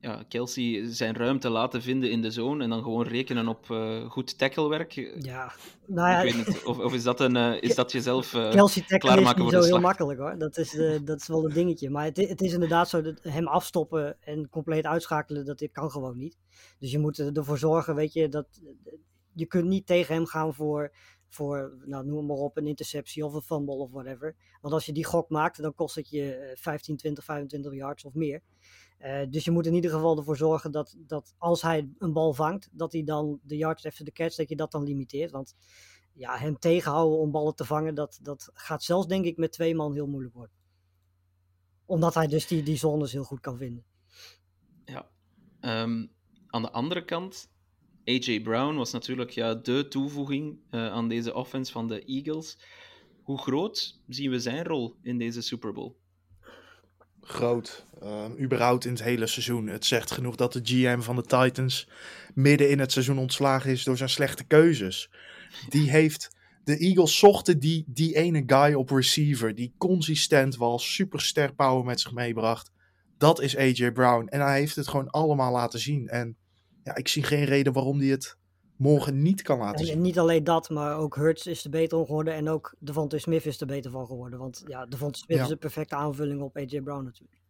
ja, Kelsey zijn ruimte laten vinden in de zone en dan gewoon rekenen op uh, goed tacklewerk. Ja, nou ja, ik weet niet, of, of is dat, een, uh, is dat jezelf uh, Kelsey klaarmaken is zo heel makkelijk hoor. Dat is, dat is wel een dingetje. Maar het, het, is inderdaad zo dat hem afstoppen en compleet uitschakelen, dat kan gewoon niet. Dus je moet ervoor zorgen, weet je, dat je kunt niet tegen hem gaan voor, voor nou, noem maar op, een interceptie of een fumble of whatever. Want als je die gok maakt, dan kost het je 15, 20, 25 yards of meer. Uh, dus je moet in ieder geval ervoor zorgen dat, dat als hij een bal vangt, dat hij dan de yards after the catch, dat je dat dan limiteert. Want ja, hem tegenhouden om ballen te vangen, dat, dat gaat zelfs denk ik met twee man heel moeilijk worden. Omdat hij dus die, die zones heel goed kan vinden. Ja. Um, aan de andere kant, AJ Brown was natuurlijk ja, de toevoeging uh, aan deze offense van de Eagles. Hoe groot zien we zijn rol in deze Super Bowl? groot. Uh, überhaupt in het hele seizoen. Het zegt genoeg dat de GM van de Titans midden in het seizoen ontslagen is door zijn slechte keuzes. Die heeft. De Eagles zochten die, die ene guy op receiver die consistent was, super ster power met zich meebracht. Dat is AJ Brown. En hij heeft het gewoon allemaal laten zien. En ja, ik zie geen reden waarom hij het morgen niet kan laten en, zien. En niet alleen dat, maar ook Hurts is er beter om geworden. En ook Devontae Smith is er beter van geworden. Want ja, Devontae Smith Ja. is een perfecte aanvulling op AJ Brown natuurlijk.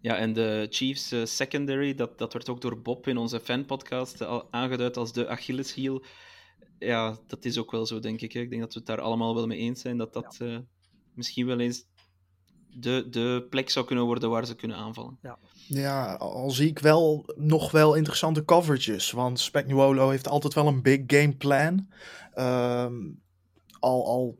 Ja, en de Chiefs eh, secondary, dat, dat werd ook door Bob in onze fanpodcast eh, al aangeduid als de Achilleshiel. Ja, dat is ook wel zo, denk ik. Hè. Ik denk dat we het daar allemaal wel mee eens zijn, dat dat eh, misschien wel eens de, de plek zou kunnen worden waar ze kunnen aanvallen. Ja, al zie ik wel nog wel interessante coverages. Want Spagnuolo heeft altijd wel een big game plan. Ehm, al, al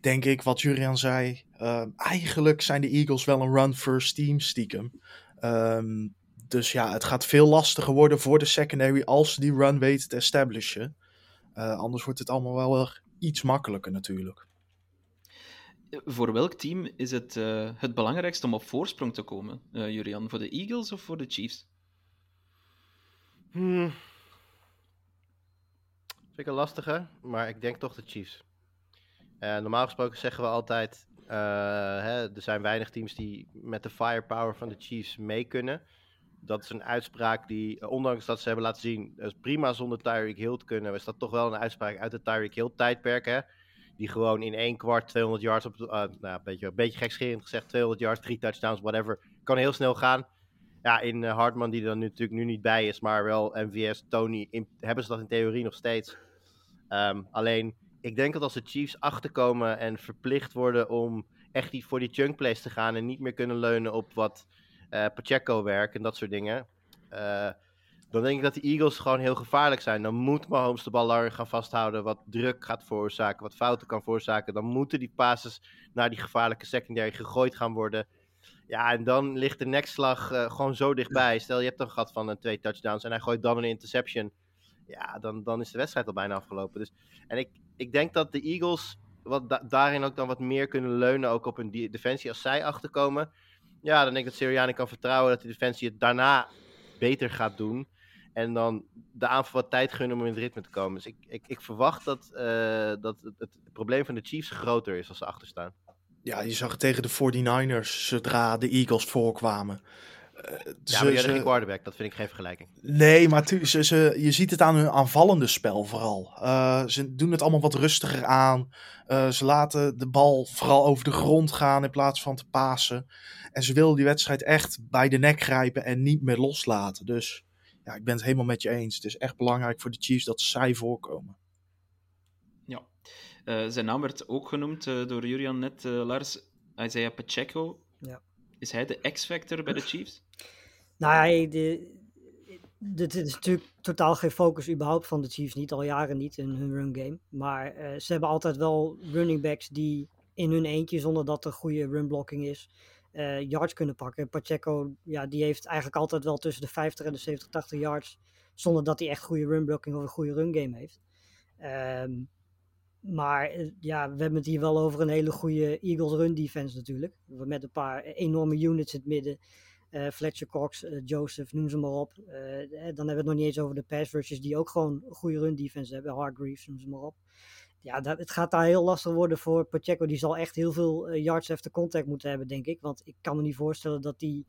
denk ik wat Jurian zei. ehm, eigenlijk zijn de Eagles wel een run-first team stiekem. Ehm, dus ja, het gaat veel lastiger worden voor de secondary als ze die run weten te establishen. Eh, anders wordt het allemaal wel weer iets makkelijker natuurlijk. Voor welk team is het eh, het belangrijkst om op voorsprong te komen, eh Jurian? Voor de Eagles of voor de Chiefs? Hmm. Vind ik een lastige, maar ik denk toch de Chiefs. Eh, normaal gesproken zeggen we altijd, hè, er zijn weinig teams die met de firepower van de Chiefs mee kunnen. Dat is een uitspraak die, ondanks dat ze hebben laten zien, prima zonder Tyreek Hill te kunnen, is dat toch wel een uitspraak uit het Tyreek Hill tijdperk. Hè? Die gewoon in één kwart 200 yards op, uh, nou, een beetje, een beetje gekscherend gezegd, 200 yards, drie touchdowns, whatever. Kan heel snel gaan. Ja, in uh, Hartman, die er natuurlijk nu niet bij is, maar wel MVS, Tony, hebben ze dat in theorie nog steeds. Um, alleen, ik denk dat als de Chiefs achterkomen en verplicht worden om echt die, voor die chunk plays te gaan en niet meer kunnen leunen op wat uh, Pacheco werk en dat soort dingen. Dan denk ik dat de Eagles gewoon heel gevaarlijk zijn. Dan moet Mahomes de bal langer gaan vasthouden, wat druk gaat veroorzaken, wat fouten kan veroorzaken. Dan moeten die passes naar die gevaarlijke secondary gegooid gaan worden. Ja, en dan ligt de nekslag uh, gewoon zo dichtbij. Stel, je hebt een gat van uh, twee touchdowns en hij gooit dan een interception. Ja, dan, dan is de wedstrijd al bijna afgelopen. Dus, en ik, ik denk dat de Eagles wat da daarin ook dan wat meer kunnen leunen, ook op hun defensie. Als zij achterkomen, ja, dan denk ik dat Sirianni kan vertrouwen dat de defensie het daarna beter gaat doen. En dan de aanval wat tijd gunnen om in het ritme te komen. Dus ik, ik, ik verwacht dat, uh, dat het, het, probleem van de Chiefs groter is als ze achterstaan. Ja, je zag tegen de 49ers zodra de Eagles voorkwamen. Uh, ja, maar je geen quarterback, dat vind ik geen vergelijking. Nee, maar ze, ze, je ziet het aan hun aanvallende spel vooral. Uh, ze doen het allemaal wat rustiger aan. Uh, ze laten de bal vooral over de grond gaan in plaats van te pasen. En ze willen die wedstrijd echt bij de nek grijpen en niet meer loslaten. Dus ja, ik ben het helemaal met je eens. Het is echt belangrijk voor de Chiefs dat zij voorkomen. Ja, uh, zijn naam werd ook genoemd uh, door Julian net, uh, Lars. Isaiah Pacheco. Ja. Is hij de X-factor bij de Chiefs? Nou ja, de, dit is natuurlijk totaal geen focus überhaupt van de Chiefs. Niet al jaren niet in hun run game. Maar uh, ze hebben altijd wel running backs die in hun eentje, zonder dat er goede run blocking is, uh, yards kunnen pakken. Pacheco, ja, die heeft eigenlijk altijd wel tussen de 50 en de 70, 80 yards. Zonder dat hij echt goede run blocking of een goede run game heeft. Um, maar uh, ja, we hebben het hier wel over een hele goede Eagles run defense natuurlijk. Met een paar enorme units in het midden. Uh, Fletcher Cox, Joseph, noem ze maar op. Dan hebben we het nog niet eens over de pass rushers die ook gewoon goede run defense hebben. Hargreaves, noem ze maar op. Ja, dat, het gaat daar heel lastig worden voor Pacheco. Die zal echt heel veel yards after contact moeten hebben, denk ik. Want ik kan me niet voorstellen dat die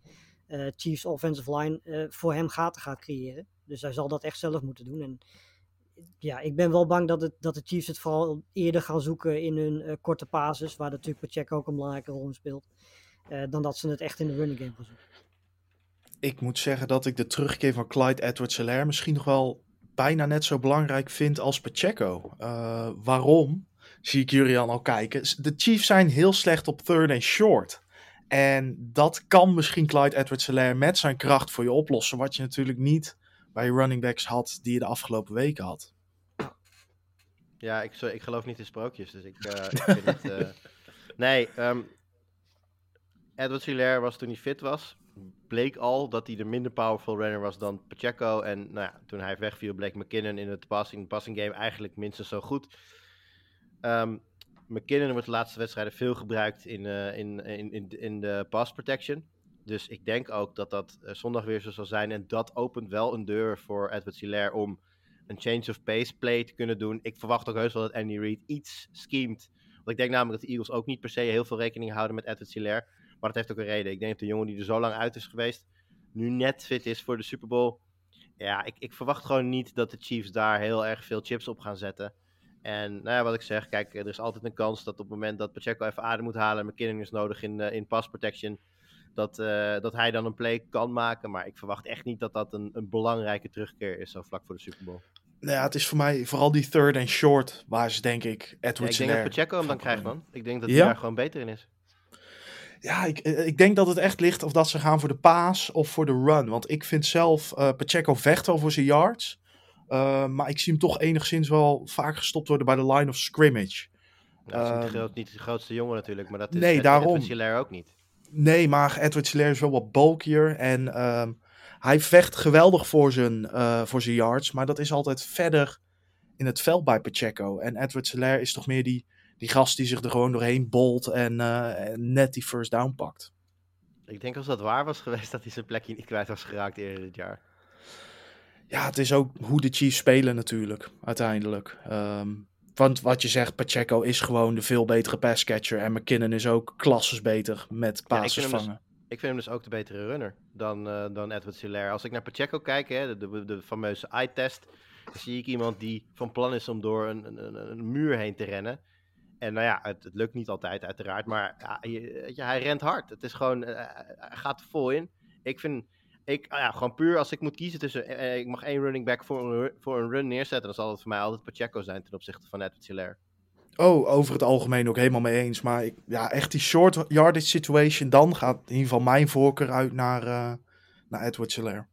Chiefs offensive line voor hem gaten gaat creëren. Dus hij zal dat echt zelf moeten doen. En ja, ik ben wel bang dat, het, dat de Chiefs het vooral eerder gaan zoeken in hun korte basis. Waar natuurlijk Pacheco ook een belangrijke rol in speelt. dan dat ze het echt in de running game gaan zoeken ik moet zeggen dat ik de terugkeer van Clyde Edwards-Helaire misschien nog wel bijna net zo belangrijk vind als Pacheco. Uh, waarom? Zie ik Jurian al kijken. De Chiefs zijn heel slecht op third and short. En dat kan misschien Clyde Edwards-Helaire met zijn kracht voor je oplossen. Wat je natuurlijk niet bij running backs had die je de afgelopen weken had. Ja, ik, ik geloof niet in sprookjes, dus ik, uh, ik vind het... Uh... Nee, um, Edwards-Helaire was toen hij fit was, bleek al dat hij de minder powerful runner was dan Pacheco. En nou ja, toen hij wegviel, bleek McKinnon in het passing, passing game eigenlijk minstens zo goed. Um, McKinnon wordt de laatste wedstrijden veel gebruikt in, uh, in, in, in, in de pass protection. Dus ik denk ook dat dat uh, zondag weer zo zal zijn. En dat opent wel een deur voor Edward Hilaire om een change of pace play te kunnen doen. Ik verwacht ook heus wel dat Andy Reid iets schemt. Want ik denk namelijk dat de Eagles ook niet per se heel veel rekening houden met Edward Hilaire. Maar dat heeft ook een reden. Ik denk dat de jongen die er zo lang uit is geweest, nu net fit is voor de Super Bowl. Ja, ik, ik verwacht gewoon niet dat de Chiefs daar heel erg veel chips op gaan zetten. En nou ja, wat ik zeg, kijk, er is altijd een kans dat op het moment dat Pacheco even adem moet halen en McKinnon is nodig in, uh, in pass protection, dat, uh, dat hij dan een play kan maken. Maar ik verwacht echt niet dat dat een, een belangrijke terugkeer is zo vlak voor de Super Bowl. Nou ja, het is voor mij vooral die third and short waar ze denk ik Edwards ja, Ik denk dat Pacheco hem dan krijgt, man. Ik denk dat hij ja? daar gewoon beter in is. Ja, ik, ik denk dat het echt ligt of dat ze gaan voor de paas of voor de run. Want ik vind zelf uh, Pacheco vecht wel voor zijn yards. Uh, maar ik zie hem toch enigszins wel vaak gestopt worden bij de line of scrimmage. Nou, dat is niet, de groot, niet de grootste jongen natuurlijk, maar dat is nee, daarom. Edward ook niet. Nee, maar Edward Hilaire is wel wat bulkier. En uh, hij vecht geweldig voor zijn, uh, voor zijn yards. Maar dat is altijd verder in het veld bij Pacheco. En Edward Hilaire is toch meer die, die gast die zich er gewoon doorheen bolt en, uh, en net die first down pakt. Ik denk als dat waar was geweest dat hij zijn plekje niet kwijt was geraakt eerder dit jaar. Ja, het is ook hoe de Chiefs spelen natuurlijk, uiteindelijk. Um, want wat je zegt, Pacheco is gewoon de veel betere passcatcher. En McKinnon is ook klasses beter met passes ja, vangen. Dus, ik vind hem dus ook de betere runner dan, uh, dan Edward Hilaire. Als ik naar Pacheco kijk, hè, de, de, de fameuze eye-test, zie ik iemand die van plan is om door een, een, een muur heen te rennen. En nou ja, het, het lukt niet altijd uiteraard, maar ja, je- weet je, hij rent hard. Het is gewoon, eh, hij gaat er vol in. Ik vind, ik, ah ja, gewoon puur als ik moet kiezen tussen, eh, ik mag één running back voor een, voor een run neerzetten, dan zal het voor mij altijd Pacheco zijn ten opzichte van Edward Hilaire. Oh, over het algemeen ook helemaal mee eens. Maar ik, ja, echt die short yardage situation, dan gaat in ieder geval mijn voorkeur uit naar, eh naar Edward Hilaire.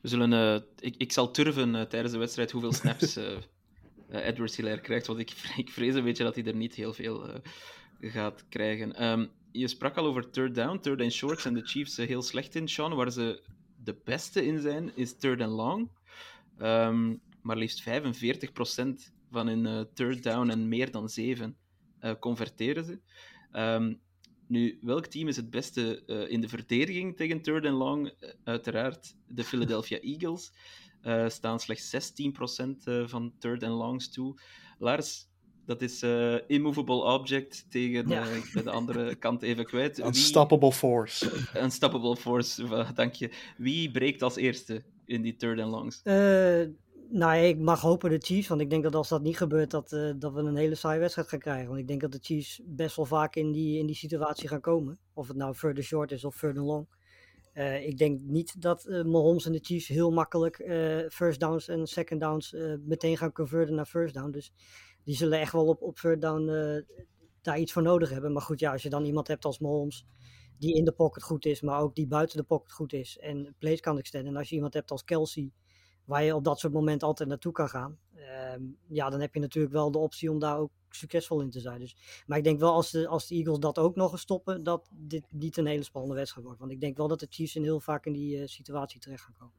We zullen, eh, ik, ik zal turven eh, tijdens de wedstrijd hoeveel snaps eh, eh, Edward Hilaire krijgt, want ik, ik vrees een beetje dat hij er niet heel veel eh, gaat krijgen. Ehm, je sprak al over third down, third and shorts en de Chiefs eh, heel slecht in, Sean. Waar ze de beste in zijn, is third and long. Ehm, maar liefst 45% van hun eh, third down en meer dan 7 eh, converteren ze. Ehm, nu, welk team is het beste eh, in de verdediging tegen third and long? Eh, uiteraard de Philadelphia Eagles. eh, staan slechts 16% eh, van third and longs toe. Lars, dat is eh, immovable object tegen Ja. de andere kant even kwijt. Wie- Unstoppable force. Unstoppable force, dank je. Wie breekt als eerste in die third and longs? Nou, ik mag hopen de Chiefs, want ik denk dat als dat niet gebeurt, dat, eh, dat we een hele saaie wedstrijd gaan krijgen. Want ik denk dat de Chiefs best wel vaak in die, in die situatie gaan komen. Of het nou further short is of further long. Eh, ik denk niet dat eh, Mahomes en de Chiefs heel makkelijk first downs en second downs meteen gaan converten naar first down. Dus die zullen echt wel op, op third down daar iets voor nodig hebben. Maar goed, ja, als je dan iemand hebt als Mahomes, die in de pocket goed is, maar ook die buiten de pocket goed is en plays kan extenden. En als je iemand hebt als Kelsey, waar je op dat soort momenten altijd naartoe kan gaan. ehm, ja, dan heb je natuurlijk wel de optie om daar ook succesvol in te zijn. Dus, maar ik denk wel als de, als de Eagles dat ook nog eens stoppen, dat dit niet een hele spannende wedstrijd wordt. Want ik denk wel dat de Chiefs in heel vaak in die eh, situatie terecht gaan komen.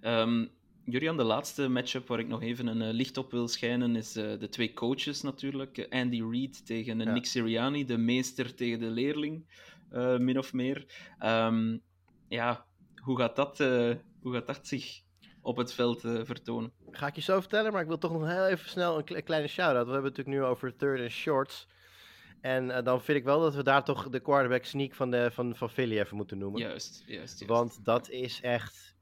Ehm Jurian, de laatste matchup waar ik nog even een eh, licht op wil schijnen is eh, de twee coaches natuurlijk. Andy Reid tegen Ja. Nick Sirianni, de meester tegen de leerling, eh, min of meer. Ehm, ja, hoe gaat, dat, eh, hoe gaat dat zich op het veld eh, vertonen? Ga ik je zo vertellen, maar ik wil toch nog heel even snel een kle- kleine shout-out. We hebben het natuurlijk nu over third and shorts. En eh, dan vind ik wel dat we daar toch de quarterback sneak van, de, van, van Philly even moeten noemen. Juist, juist, juist. Want dat is echt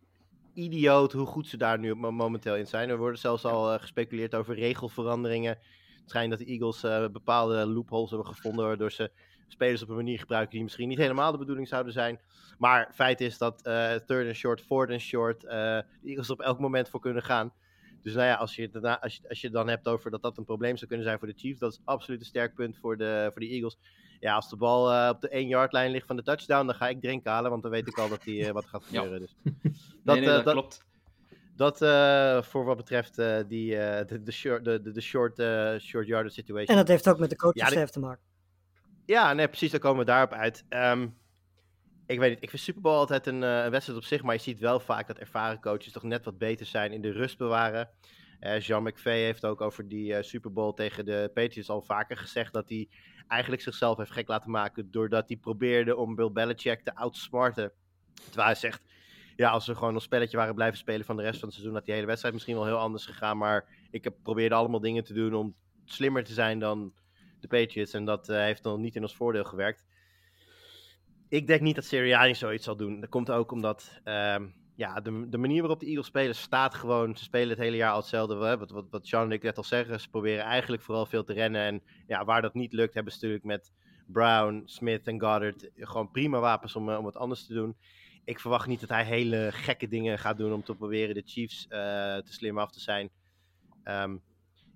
idioot hoe goed ze daar nu mo- momenteel in zijn. Er worden zelfs al gespeculeerd over regelveranderingen. Het schijnt dat de Eagles bepaalde loopholes hebben gevonden, waardoor ze spelers op een manier gebruiken die misschien niet helemaal de bedoeling zouden zijn. Maar feit is dat eh, third and short, fourth and short, eh, de Eagles er op elk moment voor kunnen gaan. Dus nou ja, als je, het daarna, als, je, als je dan hebt over dat dat een probleem zou kunnen zijn voor de Chiefs, dat is absoluut een sterk punt voor de, voor de Eagles. Ja, als de bal eh, op de 1 yard lijn ligt van de touchdown, dan ga ik drink halen, want dan weet ik al dat die, wat gaat Ja. gebeuren. Dus. nee, nee, eh, dat, klopt. Dat eh, voor wat betreft eh, die, eh, de, de, short, de, de, short, eh, short yardage situation. En dat heeft ook met de coaching Ja, die- staff te maken. Ja, nee, precies, daar komen we daarop uit. Ehm, ik weet niet, ik vind Super Bowl altijd een, eh, een wedstrijd op zich, maar je ziet wel vaak dat ervaren coaches toch net wat beter zijn in de rust bewaren. Eh, Jean McVay heeft ook over die eh, Super Bowl tegen de Patriots al vaker gezegd dat hij eigenlijk zichzelf heeft gek laten maken doordat hij probeerde om Bill Belichick te outsmarten. Terwijl hij zegt, ja, als we gewoon een spelletje waren blijven spelen van de rest van het seizoen, had die hele wedstrijd misschien wel heel anders gegaan. Maar ik heb probeerde allemaal dingen te doen om slimmer te zijn dan de Patriots. En dat eh, heeft nog niet in ons voordeel gewerkt. Ik denk niet dat Sirianni zoiets zal doen. Dat komt ook omdat ehm, ja, de, de manier waarop de Eagles spelen staat gewoon. Ze spelen het hele jaar al hetzelfde. Hè? Wat, wat, wat Sean en ik net al zeggen. Ze proberen eigenlijk vooral veel te rennen. En ja, waar dat niet lukt, hebben ze natuurlijk met Brown, Smith en Goddard gewoon prima wapens om, eh, om het anders te doen. Ik verwacht niet dat hij hele gekke dingen gaat doen om te proberen de Chiefs eh, te slim af te zijn. Ehm,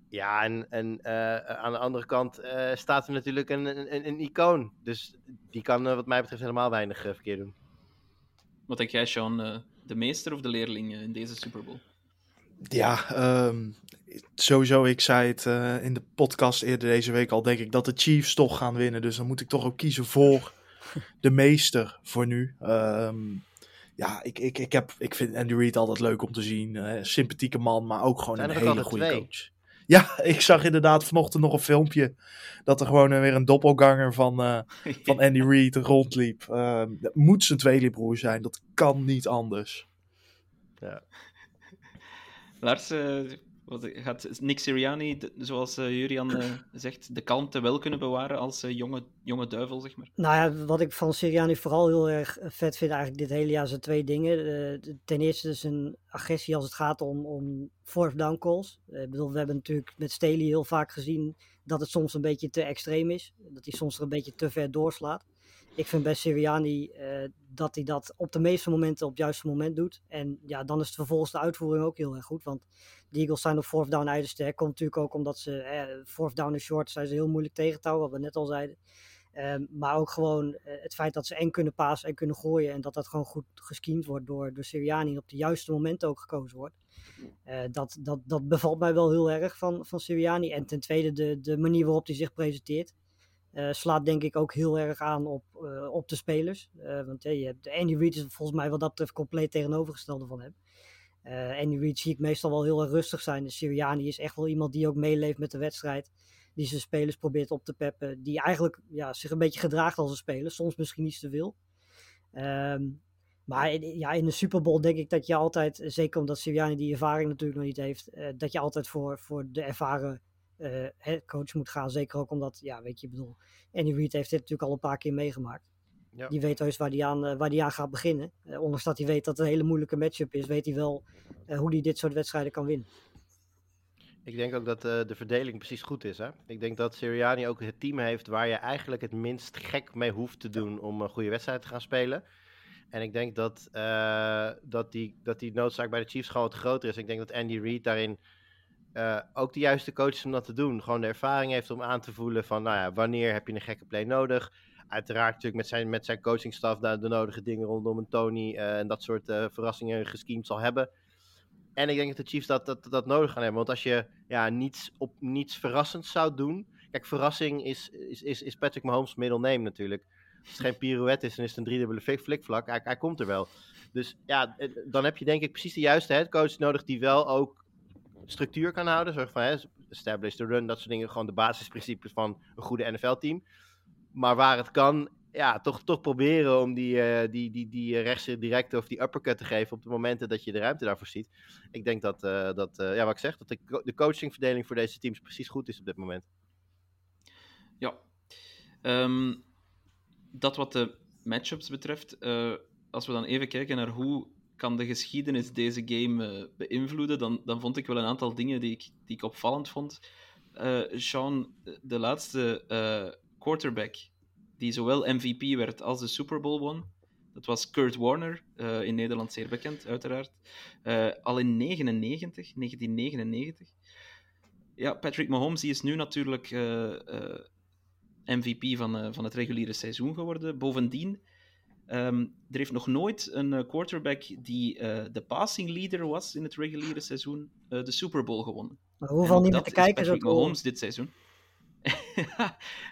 ja, en, en eh, aan de andere kant eh, staat er natuurlijk een, een, een- icoon. Dus die kan eh, wat mij betreft helemaal weinig verkeerd doen. Wat denk jij, Sean? eh, de meester of de leerling in deze Super Bowl? Ja, ehm, sowieso, ik zei het eh, in de podcast eerder deze week al, denk ik dat de Chiefs toch gaan winnen. Dus dan moet ik toch ook kiezen voor de meester voor nu. Ehm, ja, ik, ik, ik, heb, ik vind Andy Reid altijd leuk om te zien. eh, sympathieke man, maar ook gewoon Zijn een hele goede twee? coach. Ja, ik zag inderdaad vanochtend nog een filmpje dat er gewoon eh, weer een doppelganger van, eh, van Andy Reid rondliep. Ehm, dat moet zijn tweelingbroer zijn, dat kan niet anders. Lars, eh, Wat, gaat Nick Sirianni, de- zoals eh, Jurian eh, zegt, de kalmte wel kunnen bewaren als eh, jonge, jonge duivel, zeg maar? Nou ja, wat ik van Sirianni vooral heel erg vet vind eigenlijk dit hele jaar zijn twee dingen. Ten eerste zijn agressie als het gaat om, om fourth down calls. Ik bedoel, we hebben natuurlijk met Staley heel vaak gezien dat het soms een beetje te extreem is. Dat hij soms er een beetje te ver doorslaat. Ik vind bij Sirianni eh, dat hij dat op de meeste momenten op het juiste moment doet. En ja, dan is het vervolgens de uitvoering ook heel erg goed. Want de Eagles zijn op fourth down ijzersterk. Komt natuurlijk ook omdat ze eh, fourth down en short zijn ze heel moeilijk tegen te houden, wat we net al zeiden. Ehm, maar ook gewoon eh, het feit dat ze en kunnen pasen en kunnen gooien. En dat dat gewoon goed gescheemd wordt door, door Sirianni. En op de juiste momenten ook gekozen wordt. Dat, dat, dat bevalt mij wel heel erg van, van Sirianni. En ten tweede de, de manier waarop hij zich presenteert. Eh, slaat denk ik ook heel erg aan op, eh, op de spelers. Eh, want je hebt, Andy Reid is volgens mij wat dat betreft compleet tegenovergestelde van hem. Andy Reid zie ik meestal wel heel erg rustig zijn. De Sirianni is echt wel iemand die ook meeleeft met de wedstrijd die zijn spelers probeert op te peppen. Die eigenlijk ja, zich een beetje gedraagt als een speler. Soms misschien iets te veel. Ehm, maar in, ja, in de Super Bowl denk ik dat je altijd, zeker omdat Sirianni die ervaring natuurlijk nog niet heeft, dat je altijd voor, voor de ervaren coach moet gaan. Zeker ook omdat, ja, weet je, ik bedoel, Andy Reid heeft dit natuurlijk al een paar keer meegemaakt. Ja. Die weet heus waar hij aan, eh, waar die aan gaat beginnen. Eh, ondanks dat hij weet dat het een hele moeilijke matchup is, weet hij wel eh, hoe hij dit soort wedstrijden kan winnen. Ik denk ook dat eh, de verdeling precies goed is. Hè? Ik denk dat Sirianni ook het team heeft waar je eigenlijk het minst gek mee hoeft te doen om een goede wedstrijd te gaan spelen. En ik denk dat, eh, dat, die, dat die noodzaak bij de Chiefs gewoon wat groter is. Ik denk dat Andy Reid daarin eh, ook de juiste coach is om dat te doen. Gewoon de ervaring heeft om aan te voelen van, nou ja, wanneer heb je een gekke play nodig? Uiteraard natuurlijk met zijn, met zijn coachingstaf de nodige dingen rondom een Tony eh, en dat soort eh, verrassingen gescheemd zal hebben. En ik denk dat de Chiefs dat, dat, dat nodig gaan hebben. Want als je ja, niets, op, niets verrassends zou doen. Kijk, verrassing is, is, is, is Patrick Mahomes middle name natuurlijk. Als het geen pirouette is, dan is het een driedubbele flik- flikvlak. Hij, hij komt er wel. Dus ja, dan heb je denk ik precies de juiste headcoach nodig die wel ook structuur kan houden. Zorg van hè, establish the run, dat soort dingen. Gewoon de basisprincipes van een goede NFL-team. Maar waar het kan, ja, toch, toch proberen om die, eh, die, die, die rechtse directe of die uppercut te geven op de momenten dat je de ruimte daarvoor ziet. Ik denk dat, eh, dat eh, ja, wat ik zeg, dat de, de coachingverdeling voor deze teams precies goed is op dit moment. Ja. Ehm, dat wat de matchups betreft, als we dan even kijken naar hoe kan de geschiedenis deze game eh, beïnvloeden, dan, dan vond ik wel een aantal dingen die ik, die ik opvallend vond. Eh Sean, de laatste eh, quarterback die zowel MVP werd als de Super Bowl won, dat was Kurt Warner, in Nederland zeer bekend, uiteraard. Al in 99, 1999. Ja, Patrick Mahomes is nu natuurlijk MVP van, van het reguliere seizoen geworden. Bovendien, ehm, er heeft nog nooit een eh, quarterback die eh, de passing leader was in het reguliere seizoen eh, de Super Bowl gewonnen. Al ook niet meer te is kijken. Patrick zo cool. Mahomes dit seizoen.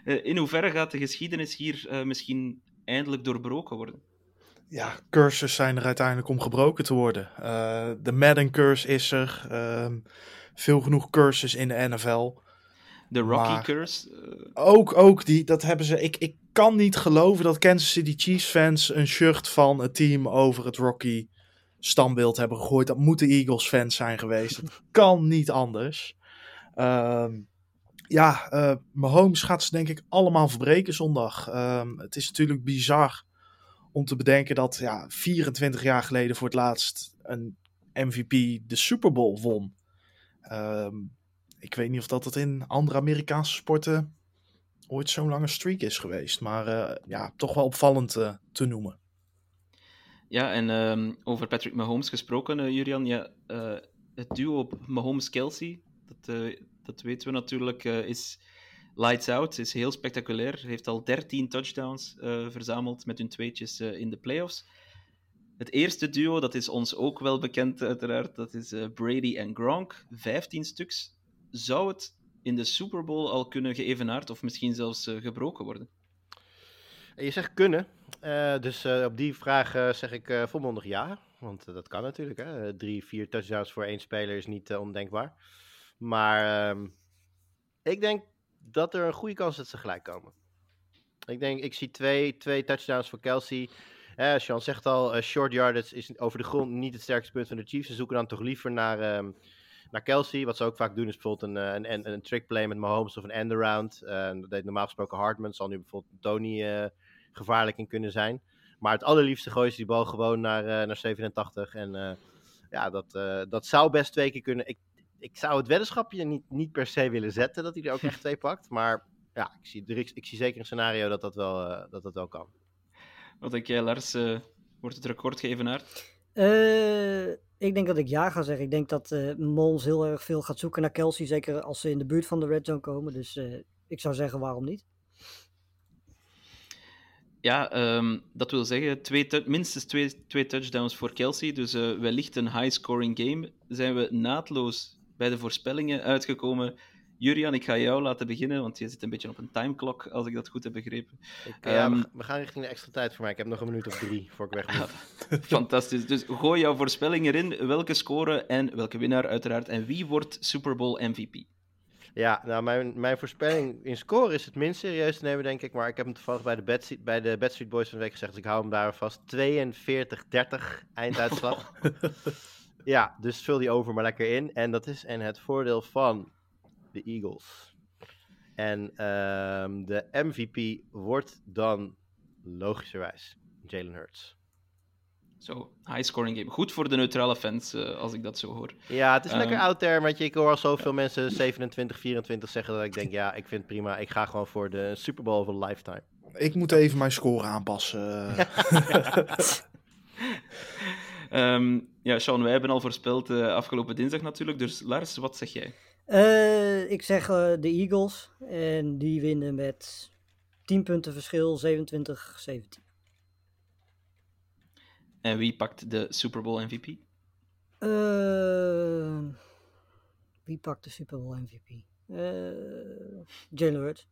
In hoeverre gaat de geschiedenis hier eh, misschien eindelijk doorbroken worden? ja, curses zijn er uiteindelijk om gebroken te worden. Eh, de Madden curse is er. ehm, veel genoeg curses in de NFL. De Rocky Maar- Curse? eh, Ook, ook die, dat hebben ze. Ik, ik kan niet geloven dat Kansas City Chiefs fans een shirt van het team over het Rocky standbeeld hebben gegooid. Dat moeten Eagles fans zijn geweest. Het kan niet anders. Ehm, ja, eh Mahomes gaat ze denk ik allemaal verbreken zondag. Ehm, het is natuurlijk bizar om te bedenken dat ja, 24 jaar geleden voor het laatst een MVP de Super Bowl won. Ehm, ik weet niet of dat het in andere Amerikaanse sporten ooit zo'n lange streak is geweest. Maar eh, ja, toch wel opvallend eh, te noemen. Ja, en ehm, over Patrick Mahomes gesproken, eh, Julian. Ja, het duo Mahomes-Kelsey, dat, dat weten we natuurlijk, is lights out. Is heel spectaculair. Heeft al 13 touchdowns verzameld met hun tweetjes in de playoffs. Het eerste duo, dat is ons ook wel bekend uiteraard, dat is Brady en Gronk. 15 stuks. Zou het in de Super Bowl al kunnen geëvenaard of misschien zelfs eh, gebroken worden? En je zegt kunnen. Eh, dus eh, op die vraag zeg ik volmondig ja. Want dat kan natuurlijk. Hè. Drie, vier touchdowns voor één speler is niet ondenkbaar. Maar ehm, ik denk dat er een goede kans is dat ze gelijk komen. Ik denk, ik zie twee, twee touchdowns voor Kelsey. Eh, Sean zegt al, short yardage is over de grond niet het sterkste punt van de Chiefs. Ze zoeken dan toch liever naar, ehm, naar Kelsey. Wat ze ook vaak doen is bijvoorbeeld een, eh, een, een, een trick play met Mahomes of een end-around. Uh, dat deed normaal gesproken Hartman. Zal nu bijvoorbeeld Tony uh, gevaarlijk in kunnen zijn. Maar het allerliefste gooien ze die bal gewoon naar, uh, naar 87. En ja, dat, dat zou best twee keer kunnen. Ik, ik zou het weddenschapje niet, niet per se willen zetten dat hij er ook echt twee pakt. Maar ja, ik zie, ik, ik zie zeker een scenario dat dat wel, dat dat wel kan. Wat denk jij, Lars? wordt het record geëvenaard? Uh, ik denk dat ik ja ga zeggen. Ik denk dat uh, heel erg veel gaat zoeken naar Kelsey. Zeker als ze in de buurt van de red zone komen. Dus uh, ik zou zeggen, waarom niet? Ja, um, dat wil zeggen twee minstens twee, twee touchdowns voor Kelsey. Dus wellicht een high-scoring game. Zijn we naadloos bij de voorspellingen uitgekomen. Jurian, ik ga jou laten beginnen, want je zit een beetje op een timeclock, als ik dat goed heb begrepen. Ik, ja, um, we gaan richting de extra tijd voor mij. Ik heb nog een minuut of drie voor ik weg moet. Fantastisch. Dus gooi jouw voorspelling erin. Welke score en welke winnaar uiteraard. En wie wordt Super Bowl MVP? Ja, nou, mijn, mijn voorspelling in score is het minst serieus te nemen, denk ik. Maar ik heb hem toevallig bij de Bad, bij de Bad Street Boys van de week gezegd. Dus ik hou hem daar vast. 42-30 einduitslag. ja, dus vul die over maar lekker in. En dat is en het voordeel van de Eagles. En um, de MVP wordt dan logischerwijs Jalen Hurts. Zo, high scoring game. Goed voor de neutrale fans, uh, als ik dat zo hoor. Ja, het is um, lekker out there, want je, ik hoor al zoveel mensen 27, 24 zeggen dat ik denk, ja, ik vind het prima. Ik ga gewoon voor de Super Bowl of a lifetime. Ik moet even mijn score aanpassen. um, ja, Sean, wij hebben al voorspeld uh, afgelopen dinsdag natuurlijk. Dus Lars, wat zeg jij? Uh, ik zeg uh, de Eagles. En die winnen met 10 punten verschil, 27-17. En wie pakt de Super Bowl MVP? Uh, wie pakt de Super Bowl MVP? Jalen Hurts.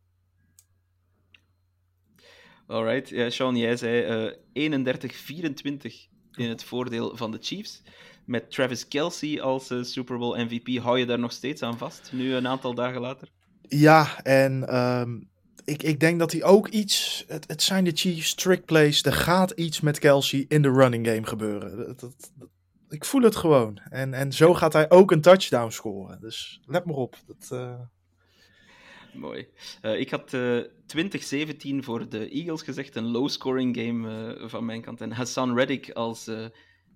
Alright, ja, Sean, jij zei 31-24 in het voordeel van de Chiefs met Travis Kelsey als uh, Super Bowl MVP. Hou je daar nog steeds aan vast, nu een aantal dagen later? Ja, en um, ik, ik denk dat hij ook iets... Het, het zijn de Chiefs trick plays. Er gaat iets met Kelsey in de running game gebeuren. Dat, dat, dat, ik voel het gewoon. En, en zo gaat hij ook een touchdown scoren. Dus let maar op. Dat, uh... Mooi. Uh, ik had uh, 2017 voor de Eagles gezegd, een low-scoring game uh, van mijn kant. En Hassan Reddick als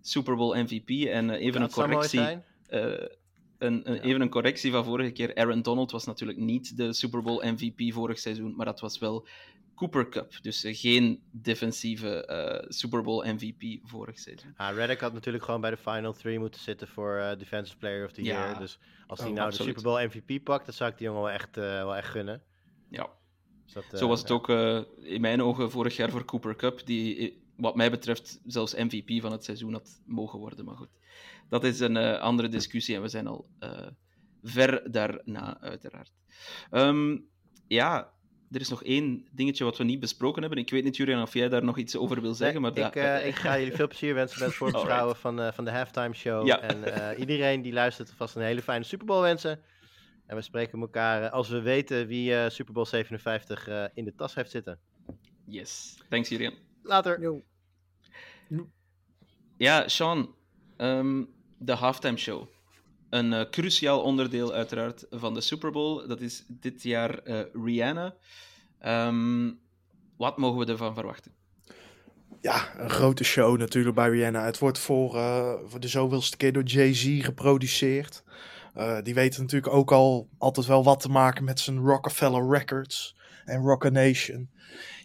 Super Bowl MVP. En uh, even, een correctie, uh, een, een, ja. even een correctie van vorige keer. Aaron Donald was natuurlijk niet de Super Bowl MVP vorig seizoen, maar dat was wel Cooper Cup. Dus uh, geen defensieve Super Bowl MVP vorig seizoen. Ah, Reddick had natuurlijk gewoon bij de Final 3 moeten zitten voor Defensive Player of the ja. Year. Dus als hij oh, nou absoluut. de Super Bowl MVP pakt, dan zou ik die jongen wel echt, wel echt gunnen. Ja. Dus dat, Zo was het ook in mijn ogen vorig jaar voor Cooper Cup. Die wat mij betreft zelfs MVP van het seizoen had mogen worden. Maar goed, dat is een uh, andere discussie en we zijn al uh, ver daarna, uiteraard. Um, ja, er is nog één dingetje wat we niet besproken hebben. Ik weet niet, Julian, of jij daar nog iets over wil zeggen. Maar ik, uh, ik ga jullie veel plezier wensen met het voorbeschouwen van, van de halftime show. Ja. En iedereen die luistert vast een hele fijne Super Bowl wensen. En we spreken elkaar als we weten wie Super Bowl 57 in de tas heeft zitten. Yes. Thanks, Julian. Later. Yo. Ja, Sean, um, de halftime show. Een uh, cruciaal onderdeel, uiteraard, van de Super Bowl. Dat is dit jaar uh, Rihanna. Um, wat mogen we ervan verwachten? Ja, een grote show natuurlijk bij Rihanna. Het wordt voor, uh, voor de zoveelste keer door Jay-Z geproduceerd. die weten natuurlijk ook al altijd wel wat te maken met zijn Rockefeller Records en Rocker Nation.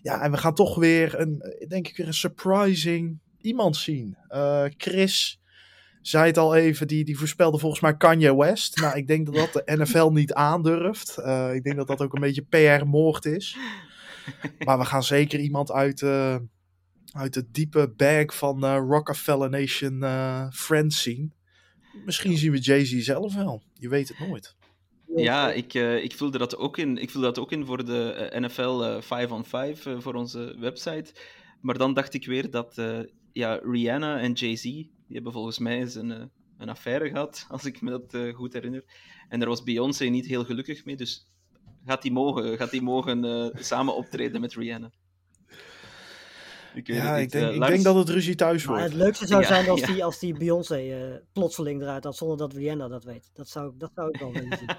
Ja, en we gaan toch weer een, denk ik weer een surprising iemand zien. Uh, Chris zei het al even, die, die voorspelde volgens mij Kanye West. Nou, ik denk dat dat de NFL niet aandurft. Uh, ik denk dat dat ook een beetje PR-moord is. Maar we gaan zeker iemand uit, uh, uit de diepe bag van Rockefeller Nation Friends zien. Misschien zien we Jay-Z zelf wel. Je weet het nooit. Ja, ik, uh, ik, voelde dat ook in, ik voelde dat ook in voor de uh, NFL uh, 5 on 5 voor onze website. Maar dan dacht ik weer dat ja, Rihanna en Jay-Z, die hebben volgens mij eens een, een affaire gehad, als ik me dat goed herinner. En daar was Beyoncé niet heel gelukkig mee, dus gaat die mogen, gaat die mogen samen optreden met Rihanna? Ik weet Ja, het ik denk, Eh, ik denk dat het ruzie thuis Maar wordt. het leukste zou Ja, zijn als ja. die, als die Beyoncé eh, plotseling eruit had zonder dat Rihanna dat weet. Dat zou, ik- dat zou ik wel willen zien.